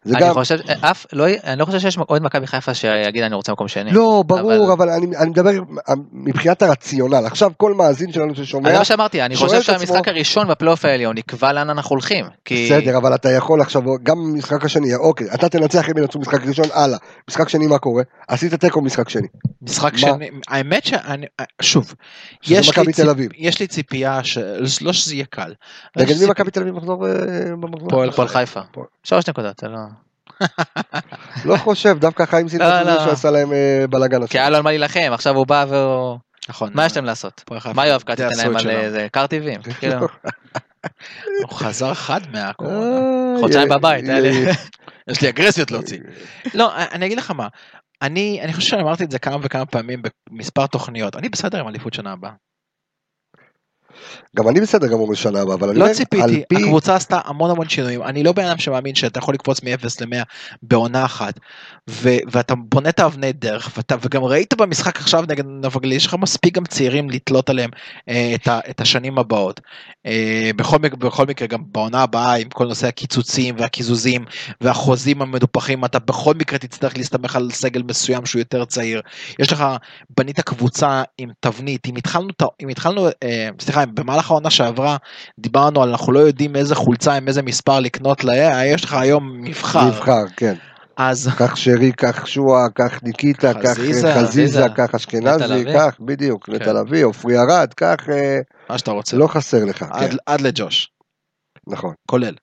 אני גם... חושב, אף, לא, אני לא חושב שיש אוהד מכבי חיפה שיגיד אני רוצה מקום שני. לא, ברור, אבל- אבל אני, אני מדבר מבחינת הרציונל. עכשיו, כל מאזין שלנו ששומע, זה מה שאמרתי, אני חושב את עצמו- שהמשחק הראשון בפלייאוף העליון יקבע לאן אנחנו הולכים. כי בסדר, אבל אתה יכול עכשיו, גם במשחק השני, אוקיי, אתה תנצח אם ינצחו משחק ראשון, הלאה. משחק שני, מה קורה? עשית תיקו משחק שני. משחק? שני, האמת שאני, שוב, שזה יש לי, אביב. יש לי ציפייה, ש... לא שזה יהיה קל. נגד מי ציפ- מכבי תל אביב מחזור אה, במחזור? פועל הפועל חיפה. הפועל. שלוש נקודות, זה לא... *laughs* לא חושב, דווקא חיים סינטה לא, לא. שעשה להם אה, בלאגן כי. היה לו על מה להילחם, עכשיו הוא בא והוא... נכון. מה יש להם לעשות? חיפה, מה יואב ייתן עשו להם על. איזה קרטיבים? כאילו, *laughs* הוא חזר חד מהקורונה. אה, חודשיים אה, בבית, אה, *laughs* יש לי אגרסיות להוציא. לא, אני אגיד לך מה. אני, אני חושב שאמרתי את זה כמה וכמה פעמים במספר תוכניות. אני בסדר עם אליפות שנה הבאה. גם אני בסדר גמור בשנה הבאה, אבל אני לא ציפיתי, פי... הקבוצה עשתה המון המון שינויים. אני לא בן אדם שמאמין שאתה יכול לקפוץ מ-0 ל-100 בעונה אחת, ו- ואתה בונה את האבני דרך, ואתה, וגם ראית במשחק עכשיו נגד נבגליל, יש לך מספיק גם צעירים לתלות עליהם אה, את, ה- את השנים הבאות. אה, בכל, בכל מקרה, גם בעונה הבאה, עם כל נושא הקיצוצים והקיזוזים והחוזים המנופחים, אתה בכל מקרה תצטרך להסתמך על סגל מסוים שהוא יותר צעיר. יש לך, בנית קבוצה עם תבנית, אם התחלנו, אם התחלנו, אה, סליחה, במהלך העונה שעברה, דיברנו על אנחנו לא יודעים איזה חולצה עם איזה מספר לקנות לה, יש לך היום מבחר. נבחר, כן. אז קח שרי, קח שועה, קח ניקיטה, קח חזיזה, אה, חזיזה. קח אשכנזי, קח, בדיוק, כן. נטע לביא, עופרי ארד, קח, אה, מה שאתה רוצה. לא חסר לך, עד, כן, עד לג'וש, נכון. כולל.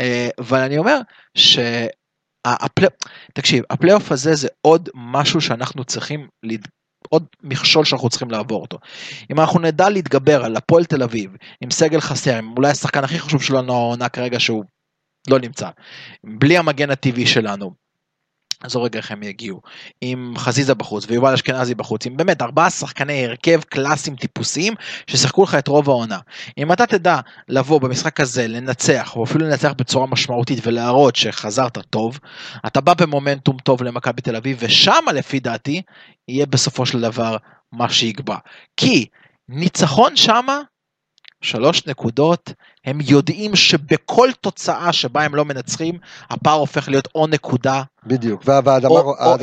אה, אבל אני אומר שהפלי... תקשיב, הפלייאוף הזה זה עוד משהו שאנחנו צריכים. עוד מכשול שאנחנו צריכים לעבור אותו. אם אנחנו נדע להתגבר על הפועל תל אביב, עם סגל חסר, עם אולי השחקן הכי חשוב שלנו העונה כרגע שהוא לא נמצא, בלי המגן הטבעי שלנו, עזוב רגע איך הם יגיעו, עם חזיזה בחוץ ויובל אשכנזי בחוץ, עם באמת ארבעה שחקני הרכב קלאסיים טיפוסיים ששיחקו לך את רוב העונה. אם אתה תדע לבוא במשחק הזה, לנצח, או אפילו לנצח בצורה משמעותית ולהראות שחזרת טוב, אתה בא במומנטום טוב למכבי תל אביב, ושם לפי דעתי יהיה בסופו של דבר מה שיקבע. כי ניצחון שמה, שלוש נקודות, הם יודעים שבכל תוצאה שבה הם לא מנצחים, הפער הופך להיות או נקודה בדיוק, וה- והאדמה.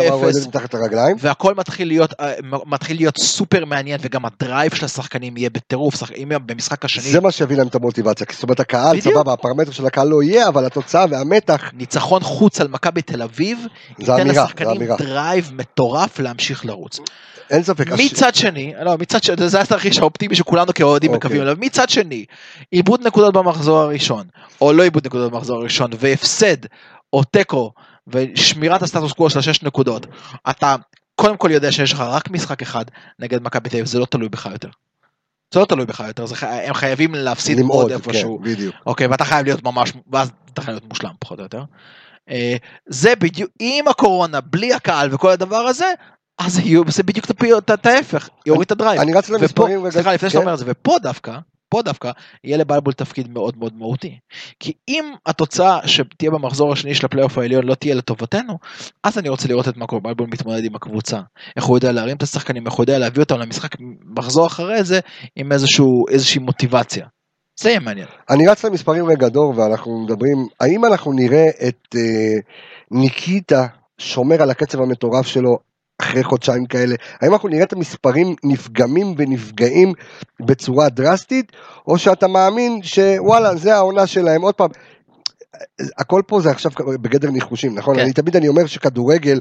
רועדת מתחת לרגליים. והכל מתחיל להיות אה, מתחיל להיות סופר מעניין וגם ה drive של השחקנים יהיה בטירוף שח- אם במשחק השני זה מה שיביא להם את המוטיבציה, זאת אומרת הקהל. סבבה, הפרמטר של הקהל לא יהיה, אבל התוצאה והמתח, ניצחון חוץ על מכבי תל אביב זה ייתן לשחקנים. drive מטורף להמשיך לרוץ. אין ספק. הש- מצד שני, לא, מצד שני, זה התרחיש האופטימי שכולנו כאוהדים אוקיי. מקווים עליו, מצד שני, איבוד נקודות במחזור הראשון, או לא איבוד נקודות במחזור הראשון, והפסד, או תיקו, ושמירת הסטטוס קוו של השש נקודות, אתה קודם כל יודע שיש לך רק משחק אחד נגד מכבי תל אביב, זה לא תלוי בך יותר. זה לא תלוי בך יותר, זה, הם חייבים להפסיד עוד למעוד, איפשהו. כן, בדיוק. אוקיי, ואתה חייב להיות ממש, ואז אתה חייב להיות מושלם פחות או יותר. אה, זה בדיוק, עם הקורונה, בלי הקהל וכל הדבר הזה, אז יהיו- זה בדיוק את ההפך, יוריד את ה drive. אני רץ למספרים. סליחה, לפני כן. שאתה אומר את זה, ופה דווקא, פה דווקא יהיה לבלבול תפקיד מאוד מאוד מהותי. כי אם התוצאה שתהיה במחזור השני של הפלייאוף העליון לא תהיה לטובתנו, אז אני רוצה לראות את מרקו בלבול מתמודד עם הקבוצה. איך הוא יודע להרים את השחקנים, איך הוא יודע להביא אותם למשחק מחזור אחרי זה עם איזשהו, איזושהי מוטיבציה. זה יהיה מעניין. אני רץ למספרים רגע דור ואנחנו מדברים, האם אנחנו נראה את אה, ניקיטה שומר על הקצב המטורף שלו אחרי חודשיים כאלה? האם אנחנו נראה את המספרים נפגמים ונפגעים בצורה דרסטית, או שאתה מאמין שוואלה זה העונה שלהם עוד פעם. הכל פה זה עכשיו בגדר ניחושים, נכון? כן. אני תמיד אני אומר שכדורגל,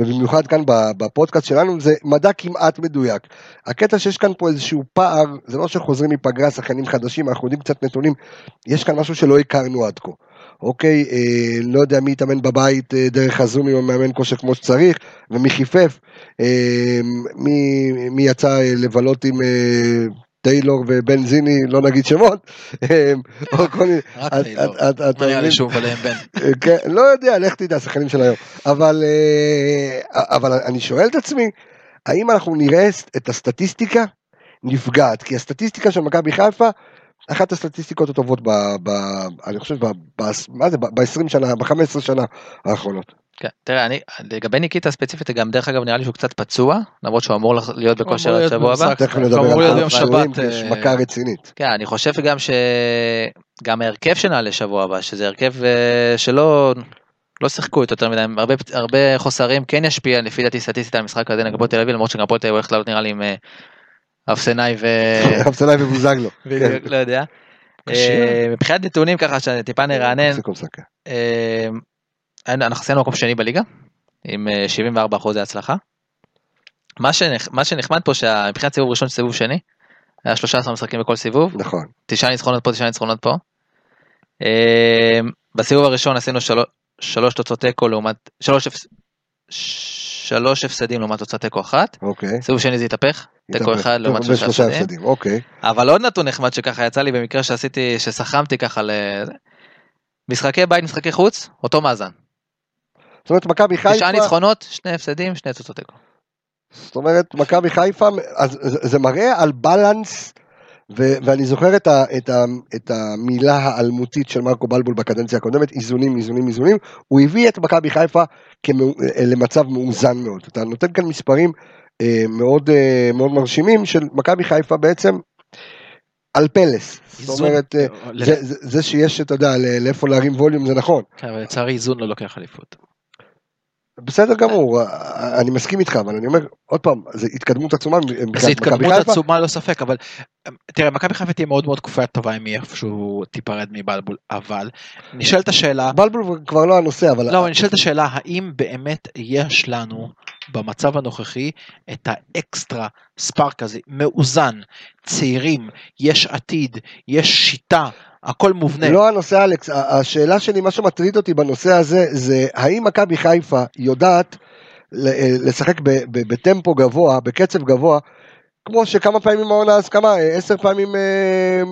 ובמיוחד כאן בפודקאסט שלנו, זה מדע כמעט מדויק. הקטע שיש כאן פה איזשהו פער, זה לא שחוזרים מפגרה שחקנים חדשים, אנחנו יודעים קצת נתונים, יש כאן משהו שלא הכרנו עד כה. אוקיי, אה, לא יודע מי יתאמן בבית אה, דרך הזום עם המאמן כושר כמו שצריך, ומי חיפף, אה, מי, מי יצא אה, לבלות עם אה, טיילור ובנזיני, לא נגיד שמות, אה, רק טיילור. לא נראה לי? שהוא מבלה בן. כן, לא יודע, לך תדע, השחקנים של היום. אבל, אה, אבל אני שואל את עצמי, האם אנחנו נראה את הסטטיסטיקה נפגעת? כי הסטטיסטיקה של מכבי חיפה, אחת הסטטיסטיקות הטובות, ב, ב, אני חושב, ב, ב, מה זה, ב-20 שנה, ב-15 שנה האחרונות. כן, תראה, אני, לגבי ניקיטה ספציפית, גם דרך אגב נראה לי שהוא קצת פצוע, למרות שהוא אמור להיות בכושר עד שבוע הבא. תכף נדבר על שבת, יש אה, מכה רצינית. כן, אני חושב גם שגם ההרכב שנעלה שבוע הבא, שזה הרכב אה, שלא לא שיחקו את יותר מדי, הרבה, הרבה חוסרים כן ישפיע לפי דעתי סטטיסטית על המשחק הזה נגד הפועל תל אביב, למרות שגם הפועל תל אביב הולך לעלות נראה לי עם אה, אפסנאי ו... *laughs* אבסלאי ובוזגלו. *laughs* כן. לא יודע. אה, מבחינת נתונים ככה שטיפה נרענן, סיכום משחק. אה, אנחנו עשינו מקום שני בליגה, עם אה, 74 אחוזי הצלחה. מה שנח- מה שנחמד פה שמבחינת סיבוב ראשון סיבוב שני, היה 13 משחקים בכל סיבוב, נכון. תשעה ניצחונות פה, תשעה ניצחונות פה. אה, בסיבוב הראשון עשינו שלוש, תוצאות תיקו לעומת, שלוש, שלוש הפסדים לעומת תוצאת תיקו אחת. אוקיי. סיבוב שני זה התהפך, תיקו. אחד לעומת שלושה הפסדים. הפסדים. אוקיי. אבל עוד נתון נחמד שככה יצא לי במקרה שעשיתי, שסכמתי ככה ל... משחקי בית, משחקי חוץ, אותו מאזן. זאת אומרת, מכבי חיפה... תשעה ניצחונות, שני הפסדים, שני תוצאות תיקו. זאת אומרת, מכבי חיפה, אז זה זה מראה על בלנס, ו- ואני זוכר את, ה- את, ה- את המילה האלמותית של מרקו בלבול בקדנציה הקודמת, איזונים, איזונים, איזונים, הוא הביא את מכבי חיפה כמאו, אה, למצב מאוזן מאוד. אתה נותן כאן מספרים אה, מאוד, אה, מאוד מרשימים של מכבי חיפה בעצם על פלס. זאת. אומרת, אה, זה, זה, זה שיש, אתה יודע, לאיפה להרים ווליום זה נכון. כן, אבל לצערי איזון לא לוקח אליפות. בסדר גמור, אה, אני מסכים איתך, אבל אני אומר, עוד פעם, זו התקדמות עצומה זו התקדמות. עצומה לא ספק אבל אמ, תראה מכבי חיפה תהיה מאוד מאוד כפוית טובה אם היא איפשהו תיפרד מבלבול אבל נשאלת השאלה בלבול כבר לא הנושא, אבל... לא נשאלת השאלה האם באמת יש לנו במצב הנוכחי את האקסטרה ספארק הזה מאוזן צעירים יש עתיד יש שיטה הכל מובנה. לא הנושא אלכס, השאלה שלי, מה שמטריד אותי בנושא הזה, זה האם מכבי חיפה יודעת אה, לשחק בטמפו גבוה, בקצב גבוה, כמו שכמה פעמים העונה, אז כמה, אה, עשר פעמים אה,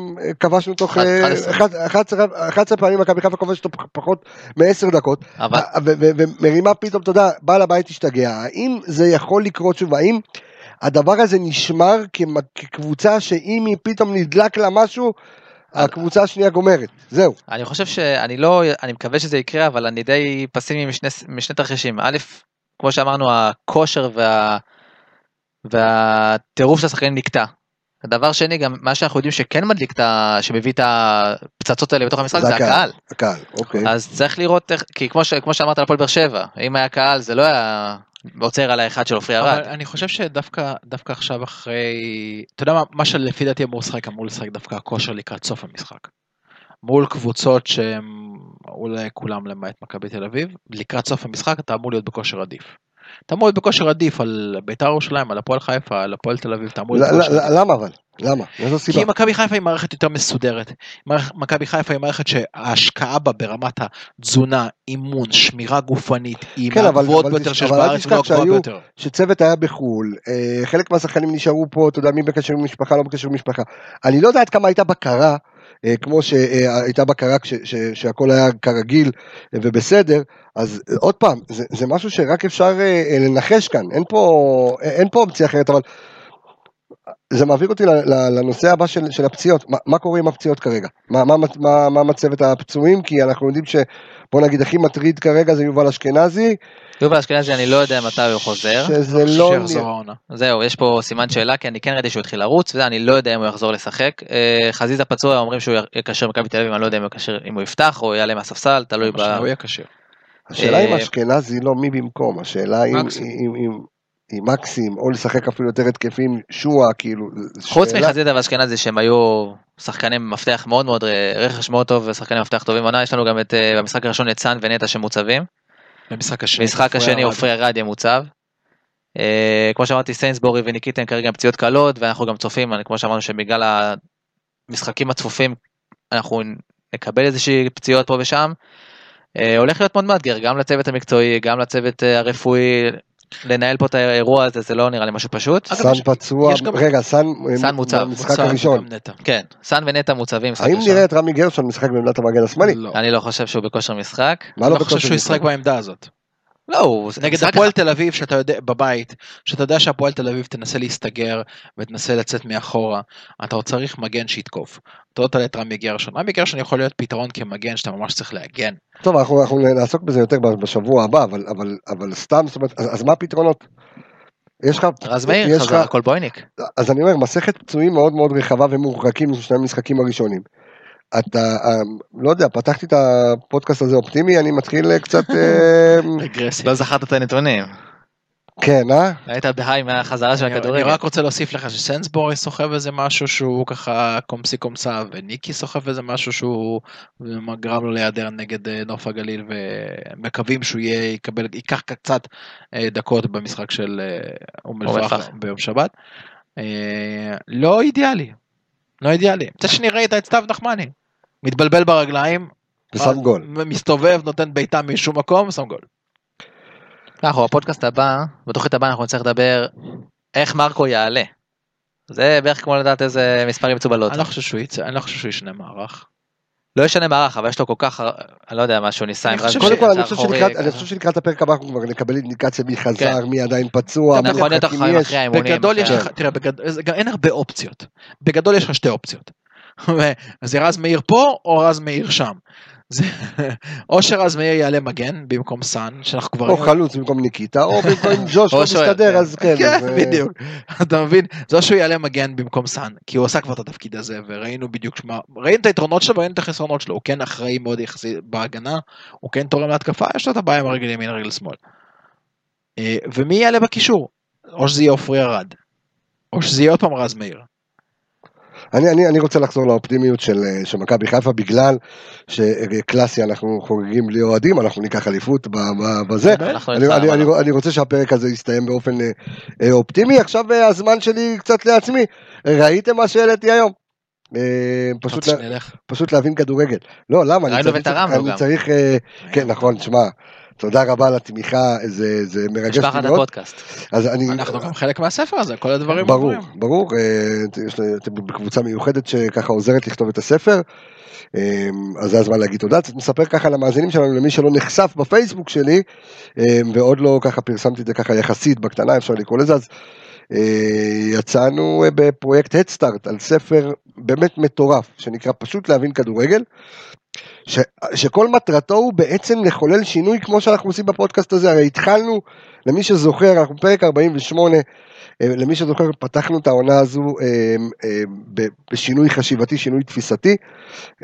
כבשנו תוך, אחד- אה, 11. אחד- 11 11 פעמים מכבי חיפה כובשת תוך פחות מעשר דקות, ומרימה פתאום, אתה יודע, בעל הבית השתגע, האם זה יכול לקרות שוב, האם הדבר הזה נשמר כקבוצה שאם היא פתאום נדלק לה משהו, הקבוצה השנייה גומרת, זהו. אני חושב שאני לא, אני מקווה שזה יקרה, אבל אני די פסימי משני, משני תרחישים. א', כמו שאמרנו, הכושר וה, והטירוף של השחקנים נקטע. דבר שני, גם מה שאנחנו יודעים שכן מדליק את ה... שמביא את הפצצות האלה בתוך המשחק זה זה הקהל. הקהל. הקהל, אוקיי. אז צריך לראות איך, כי כמו, ש, כמו שאמרת על הפועל באר שבע, אם היה קהל זה לא היה עוצר על האחד של עופרי ארד. אני חושב שדווקא דווקא עכשיו אחרי אתה יודע מה מה שלפי דעתי אמור לשחק אמור לשחק דווקא הכושר לקראת סוף המשחק. מול קבוצות שהם אולי כולם למעט מכבי תל אביב לקראת סוף המשחק אתה אמור להיות בכושר עדיף. להיות בכושר עדיף על בית"ר ירושלים על הפועל חיפה על הפועל תל אביב אתה אמור להיות ל- בכושר. למה אבל? למה? מאיזו סיבה? כי מכבי חיפה היא מערכת יותר מסודרת. מכבי חיפה היא מערכת שההשקעה בה ברמת התזונה, אימון, שמירה גופנית, היא כן, אבל- מהגבוהות אבל ביותר שיש אבל אל בארץ תשכח ולא הגבוהה שהיו- ביותר. שצוות היה בחו"ל, אה, חלק מהשחקנים נשארו פה, אתה יודע, מי בקשר עם משפחה, לא בקשר עם משפחה. אני לא יודע עד כמה הייתה בקרה, כמו שהייתה בקרה ש- שהכל היה כרגיל אה, ובסדר, אז אה, עוד פעם, זה, זה משהו שרק אפשר אה, אה, לנחש כאן, אין פה, אה, אין פה אופציה אחרת, אבל זה מעביר אותי ל- ל- לנושא הבא של, של הפציעות, מה, מה קורה עם הפציעות כרגע? מה, מה, מה, מה מצבת הפצועים? כי אנחנו יודעים ש... בוא נגיד הכי מטריד כרגע זה יובל אשכנזי, יובל אשכנזי אני לא יודע מתי הוא חוזר. שזה לא... שיחזור העונה. זהו, יש פה סימן שאלה, כי אני כן ראיתי שהוא התחיל לרוץ, וזה, אני לא יודע אם הוא יחזור לשחק. אה, חזיזה פצוע, אומרים שהוא יקשר במכבי תל אביב, אני לא יודע אם הוא יקשר- אם הוא יפתח או יעלה מהספסל, תלוי ב... הוא. השאלה אם אה, אשכנזי לא מי במקום, השאלה אם, אם מקסים, או לשחק אפילו יותר התקפים, שועה, כאילו, חוץ שאלה. מחזיזה ואשכנזי שהם היו שחקני מפתח מאוד מאוד, אה, רכש מאוד טוב ושחקני מפתח טובים עונה, יש לנו גם את, אה, במשחק הראשון את סאן ונטע שמוצבים. במשחק השני. במשחק השני עופרי ארד יהיה מוצב. אה, כמו שאמרתי סיינסבורי וניקיטן כרגע עם פציעות קלות ואנחנו גם צופים אני- כמו שאמרנו שבגלל המשחקים הצפופים אנחנו נקבל איזושהי פציעות פה ושם. אה, הולך להיות מאוד מאתגר גם לצוות המקצועי גם לצוות הרפואי לנהל פה את האירוע הזה זה לא נראה לי משהו פשוט. סאן פצוע, רגע, סאן, מוצב, במשחק הראשון. כן סאן ונטע מוצבים. האם. נראה את רמי גרשון משחק בעמדת המגן השמאלי? לא. אני לא חושב שהוא בכושר משחק. מה אני לא לא חושב שהוא? ישחק בעמדה הזאת. לא הוא נגד הפועל תל אביב שאתה יודע בבית שאתה יודע שהפועל תל אביב תנסה להסתגר ותנסה לצאת מאחורה אתה עוד צריך מגן שיתקוף. אתה לא תעלה את רמי גרשון רמי גרשון יכול להיות פתרון כמגן שאתה ממש צריך להגן. טוב, אנחנו, אנחנו נעסוק בזה יותר בשבוע הבא, אבל, אבל, אבל סתם, זאת אומרת, אז, אז מה הפתרונות? יש לך, רז מאיר חזר לך, קולבויניק. אז אני אומר, מסכת פצועים מאוד מאוד רחבה ומורחקים משני המשחקים הראשונים. אתה, אה, לא יודע, פתחתי את הפודקאסט הזה אופטימי, אני מתחיל אה, קצת, *laughs* אה, רגרסיה. לא זכרת את הנתונים. כן, אה? היית בהיי מהחזרה של אני הכדורגל. רק רוצה להוסיף לך שסנסבורי סוחב איזה משהו שהוא ככה קומסי קומסה וניקי סוחב איזה משהו שהוא גרם לו להיעדר נגד אה, נוף הגליל ומקווים שהוא יהיה יקבל ייקח קצת אה, דקות במשחק של אום אל-פחם. ביום שבת. לא אידיאלי. לא אידיאלי. מצד *laughs* שני ראית את סתיו נחמני. מתבלבל ברגליים. ושם גול. מסתובב נותן בעיטה משום מקום שם גול. אנחנו בפודקאסט הבא, בתוכנית הבאה אנחנו נצטרך לדבר איך מרקו יעלה. זה בערך כמו לדעת איזה מספרים יצאו בלוטו. אני לא חושב שהוא יצא אני לא חושב שהוא ישנה מערך. לא ישנה מערך אבל יש לו כל כך, אני לא יודע מה שהוא ניסה עם רז קודם כל, אני חושב שלקראת- הפרק הבא אנחנו כבר נקבל אינדיקציה מי חזר, כן. מי עדיין פצוע, מי אחרי יש. בגדול יש לך, תראה, אין הרבה אופציות. בגדול יש לך שתי אופציות. *laughs* אז זה רז מאיר פה או רז מאיר שם. זה, או שרז מאיר יעלה מגן במקום סאן, שאנחנו כבר... או חלוץ במקום ניקיטה, או *laughs* במקום ג'וש לא מסתדר, כן. אז כן. כן, אה, בדיוק. *laughs* אתה מבין? זה שהוא יעלה מגן במקום סאן, כי הוא עשה כבר את התפקיד הזה, וראינו בדיוק מה... ראינו את היתרונות שלו וראינו את החסרונות שלו. הוא כן אחראי מאוד יחסי בהגנה, הוא כן תורם להתקפה, יש לו את הבעיה עם הרגל ימין, הרגל שמאל. אה, ומי יעלה בקישור? או שזה יהיה עופרי ארד, או שזה יהיה עוד פעם רז מאיר. אני, אני, אני רוצה לחזור לאופטימיות של, אה, של מכבי חיפה בגלל שקלאסי אנחנו חוגגים בלי אוהדים אנחנו ניקח אליפות ב- ב- בזה. אני, אני, אני, אני רוצה שהפרק הזה יסתיים באופן אה, אה, אופטימי עכשיו אה, הזמן שלי קצת לעצמי ראיתם מה שהעליתי היום. פשוט, לה? פשוט להבין כדורגל. לא למה אני צריך, אני. צריך כן נכון שמע תודה רבה על התמיכה זה, זה מרגש משפחת לי מאוד. הפודקאסט. אז אני, אנחנו גם חלק מהספר הזה, כל הדברים ברור, עוברים. ברור, אה, אתם בקבוצה מיוחדת שככה עוזרת לכתוב את הספר, אה, אז זה הזמן להגיד תודה, מספר ככה למאזינים שלנו, למי שלא נחשף בפייסבוק שלי, אה, ועוד לא ככה פרסמתי את זה ככה יחסית בקטנה, אפשר לקרוא לזה, אז יצאנו אה, בפרויקט הדסטארט על ספר באמת מטורף, שנקרא פשוט להבין כדורגל. ש, שכל מטרתו הוא בעצם לחולל שינוי כמו שאנחנו עושים בפודקאסט הזה, הרי התחלנו, למי שזוכר, אנחנו פרק 48, אה, למי שזוכר, פתחנו את העונה הזו אה, אה, בשינוי חשיבתי, שינוי תפיסתי.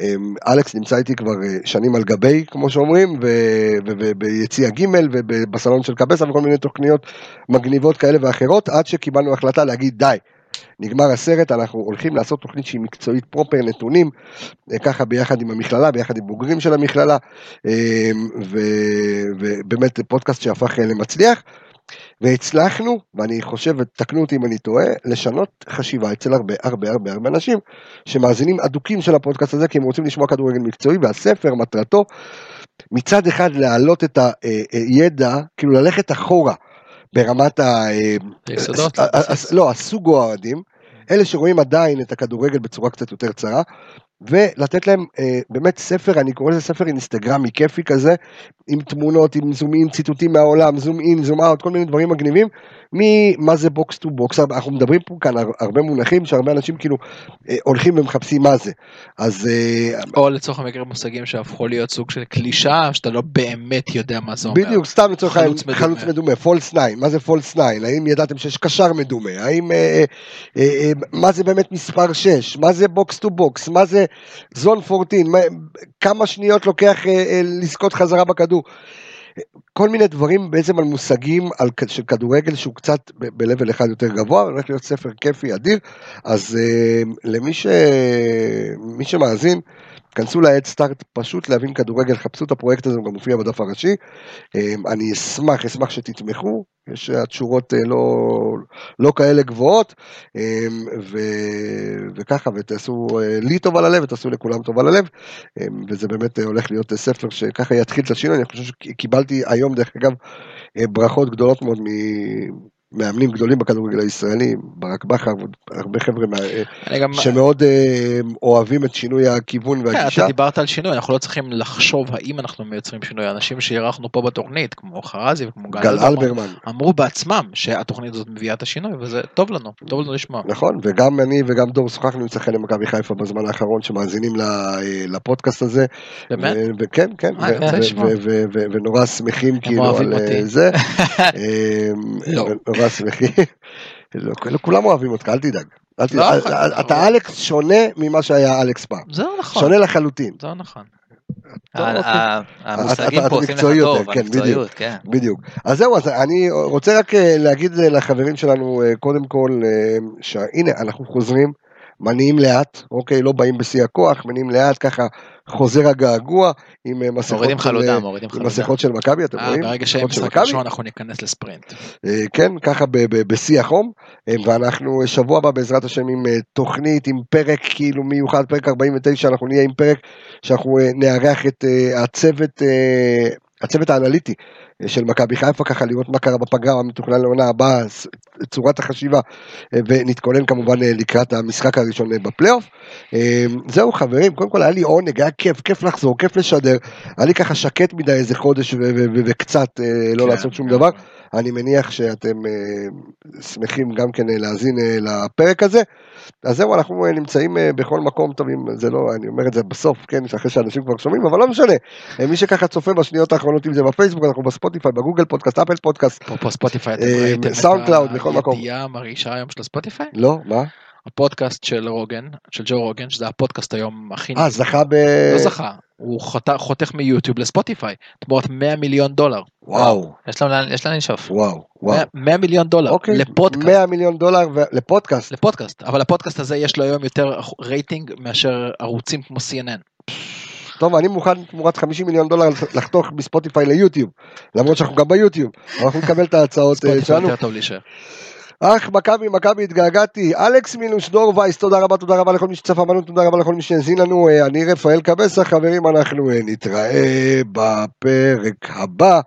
אה, אלכס נמצא איתי כבר אה, שנים על גבי, כמו שאומרים, וביציע ג' ובסלון של קבסה וכל מיני תוכניות מגניבות כאלה ואחרות, עד שקיבלנו החלטה להגיד די. נגמר הסרט, אנחנו הולכים לעשות תוכנית שהיא מקצועית פרופר, נתונים, אה, ככה ביחד עם המכללה, ביחד עם בוגרים של המכללה, אה, ובאמת פודקאסט שהפך אה, למצליח. והצלחנו, ואני חושב, ותקנו אותי אם אני טועה, לשנות חשיבה אצל הרבה הרבה הרבה הרבה אנשים שמאזינים אדוקים של הפודקאסט הזה, כי הם רוצים לשמוע כדורגל מקצועי, והספר מטרתו מצד אחד להעלות את הידע, כאילו ללכת אחורה ברמת ה... אה. ה- לא, הסוג האוהדים, אלה שרואים עדיין את הכדורגל בצורה קצת יותר צרה, ולתת להם אה, באמת ספר, אני קורא לזה ספר אינסטגרמי כיפי כזה, עם תמונות, עם zoom in, ציטוטים מהעולם, zoom in, zoom out, כל מיני דברים מגניבים, ממה זה box to box, אנחנו מדברים פה כאן הר- הרבה מונחים שהרבה אנשים כאילו אה, הולכים ומחפשים מה זה. אז אה, או לצורך המקרה מושגים שהפכו להיות סוג של קלישאה שאתה לא באמת יודע מה זה אומר. בדיוק, סתם לצורך העניין, חלוץ מדומה. חלוץ מדומה, false 9, מה זה false 9, האם ידעתם שיש קשר מדומה, האם, אה, אה, אה, מה זה באמת מספר 6, מה זה box to box, מה זה zone 14, מה, כמה שניות לוקח אה, אה, לזכות חזרה בכדור. כל מיני דברים בעצם על מושגים על, של כדורגל שהוא קצת ב-level אחד יותר גבוה, הולך להיות ספר כיפי אדיר, אז אה, למי ש... שמאזין, כנסו ל-Headstart, פשוט להבין כדורגל, חפשו את הפרויקט הזה, הוא גם מופיע בדף הראשי. אה, אני אשמח, אשמח שתתמכו, יש התשורות אה, לא, לא כאלה גבוהות, אה, ו, וככה, ותעשו אה, לי טוב על הלב, ותעשו לכולם טוב על הלב, אה, וזה באמת אה, הולך להיות אה, ספר שככה יתחיל את השינוי, אני חושב שקיבלתי היום, דרך אגב, אה, ברכות גדולות מאוד ממאמנים גדולים בכדורגל הישראלי, ברק בכר, הרבה חבר'ה אה, גם... שמאוד אה, אוהבים את שינוי הכיוון כן, והגישה. אתה דיברת על שינוי, אנחנו לא צריכים לחשוב האם אנחנו מייצרים שינוי. אנשים שאירחנו פה בתוכנית, כמו חרזי וכמו גל גל אלברמן, אמרו בעצמם שהתוכנית הזאת מביאה את השינוי, וזה טוב לנו, טוב לנו לשמוע. נכון, וגם אני וגם דור שוחחנו עם שחקני מכבי חיפה בזמן האחרון שמאזינים אה, לפודקאסט הזה. באמת? כן, ו- ונורא שמחים כאילו על. זה. *laughs* לא. נורא שמחים. לא, כולם אוהבים אותך, אל תדאג. לא, אתה- אלכס שונה ממה שהיה אלכס פעם. זה לא נכון, שונה לחלוטין. זה נכון. טוב, ה- אוקיי. ה- אתה- המושגים פה עושים לך טוב, כן, המקצועיות, כן. בדיוק. אז זהו, אז אני רוצה רק אה, להגיד אה, לחברים שלנו, אה, קודם כל, אה, שהנה, אנחנו חוזרים, מניעים לאט, אוקיי, לא באים בשיא הכוח, מניעים לאט, ככה חוזר הגעגוע, עם אה, מסכות מורידים של, חלודה, אה, מורידים עם חלודה. מסכות של מכבי, אתם אה, רואים? ברגע של משחק? ראשון אנחנו ניכנס לספרינט. כן, ככה בשיא החום, ואנחנו שבוע הבא בעזרת השם עם תוכנית, עם פרק כאילו מיוחד, פרק 49, אנחנו נהיה עם פרק שאנחנו נארח את הצוות, הצוות האנליטי אה, של מכבי חיפה, ככה לראות מה קרה בפגרה, מה מתוכנן לעונה הבאה, צורת החשיבה, אה, ונתכונן כמובן אה, לקראת המשחק הראשון בפלייאוף. זהו חברים, קודם כל היה לי עונג, היה כיף, כיף לחזור, כיף לשדר, היה לי ככה שקט מדי איזה חודש וקצת לא כן, לעשות שום כן. דבר. אני מניח שאתם אה, שמחים גם כן אה, להאזין אה, לפרק הזה. אז זהו, אנחנו נמצאים בכל מקום טוב, אם זה לא, אני אומר את זה בסוף, כן, אחרי שאנשים כבר שומעים, אבל לא משנה. מי שככה צופה בשניות האחרונות, אם זה בפייסבוק, אנחנו בספוטיפיי, בגוגל פודקאסט, אפל פודקאסט. אפרופו ספוטיפיי, אתם ראיתם סאונד קלאוד, בכל מקום. הידיעה המרעישה היום של הספוטיפיי? לא, מה? הפודקאסט של רוגן, של ג'ו רוגן, שזה הפודקאסט היום הכי... אה, זכה ב... לא זכה, הוא חות- חותך מיוטיוב לספוטיפיי, תמורת 100 מיליון דולר. וואו, יש לנו לאן- יש לאן לשאוף. וואו, וואו. 100 100 מיליון דולר אוקיי, לפודקאסט. 100 מיליון דולר ו- לפודקאסט. לפודקאסט, אבל הפודקאסט הזה יש לו היום יותר רייטינג מאשר ערוצים כמו CNN. טוב, אני מוכן תמורת 50 מיליון דולר לחתוך מספוטיפיי ליוטיוב, למרות שאנחנו גם ביוטיוב, אנחנו נקבל את ההצעות אה, ספוטיפיי שלנו. יותר טוב להישאר. אך מכבי, מכבי התגעגעתי, אלכס מינוס דור וייס, תודה רבה, תודה רבה לכל מי שצפה בנו, תודה רבה לכל מי שהאזין לנו, אה, אני רפאל קבסה, חברים, אנחנו אה, נתראה בפרק הבא.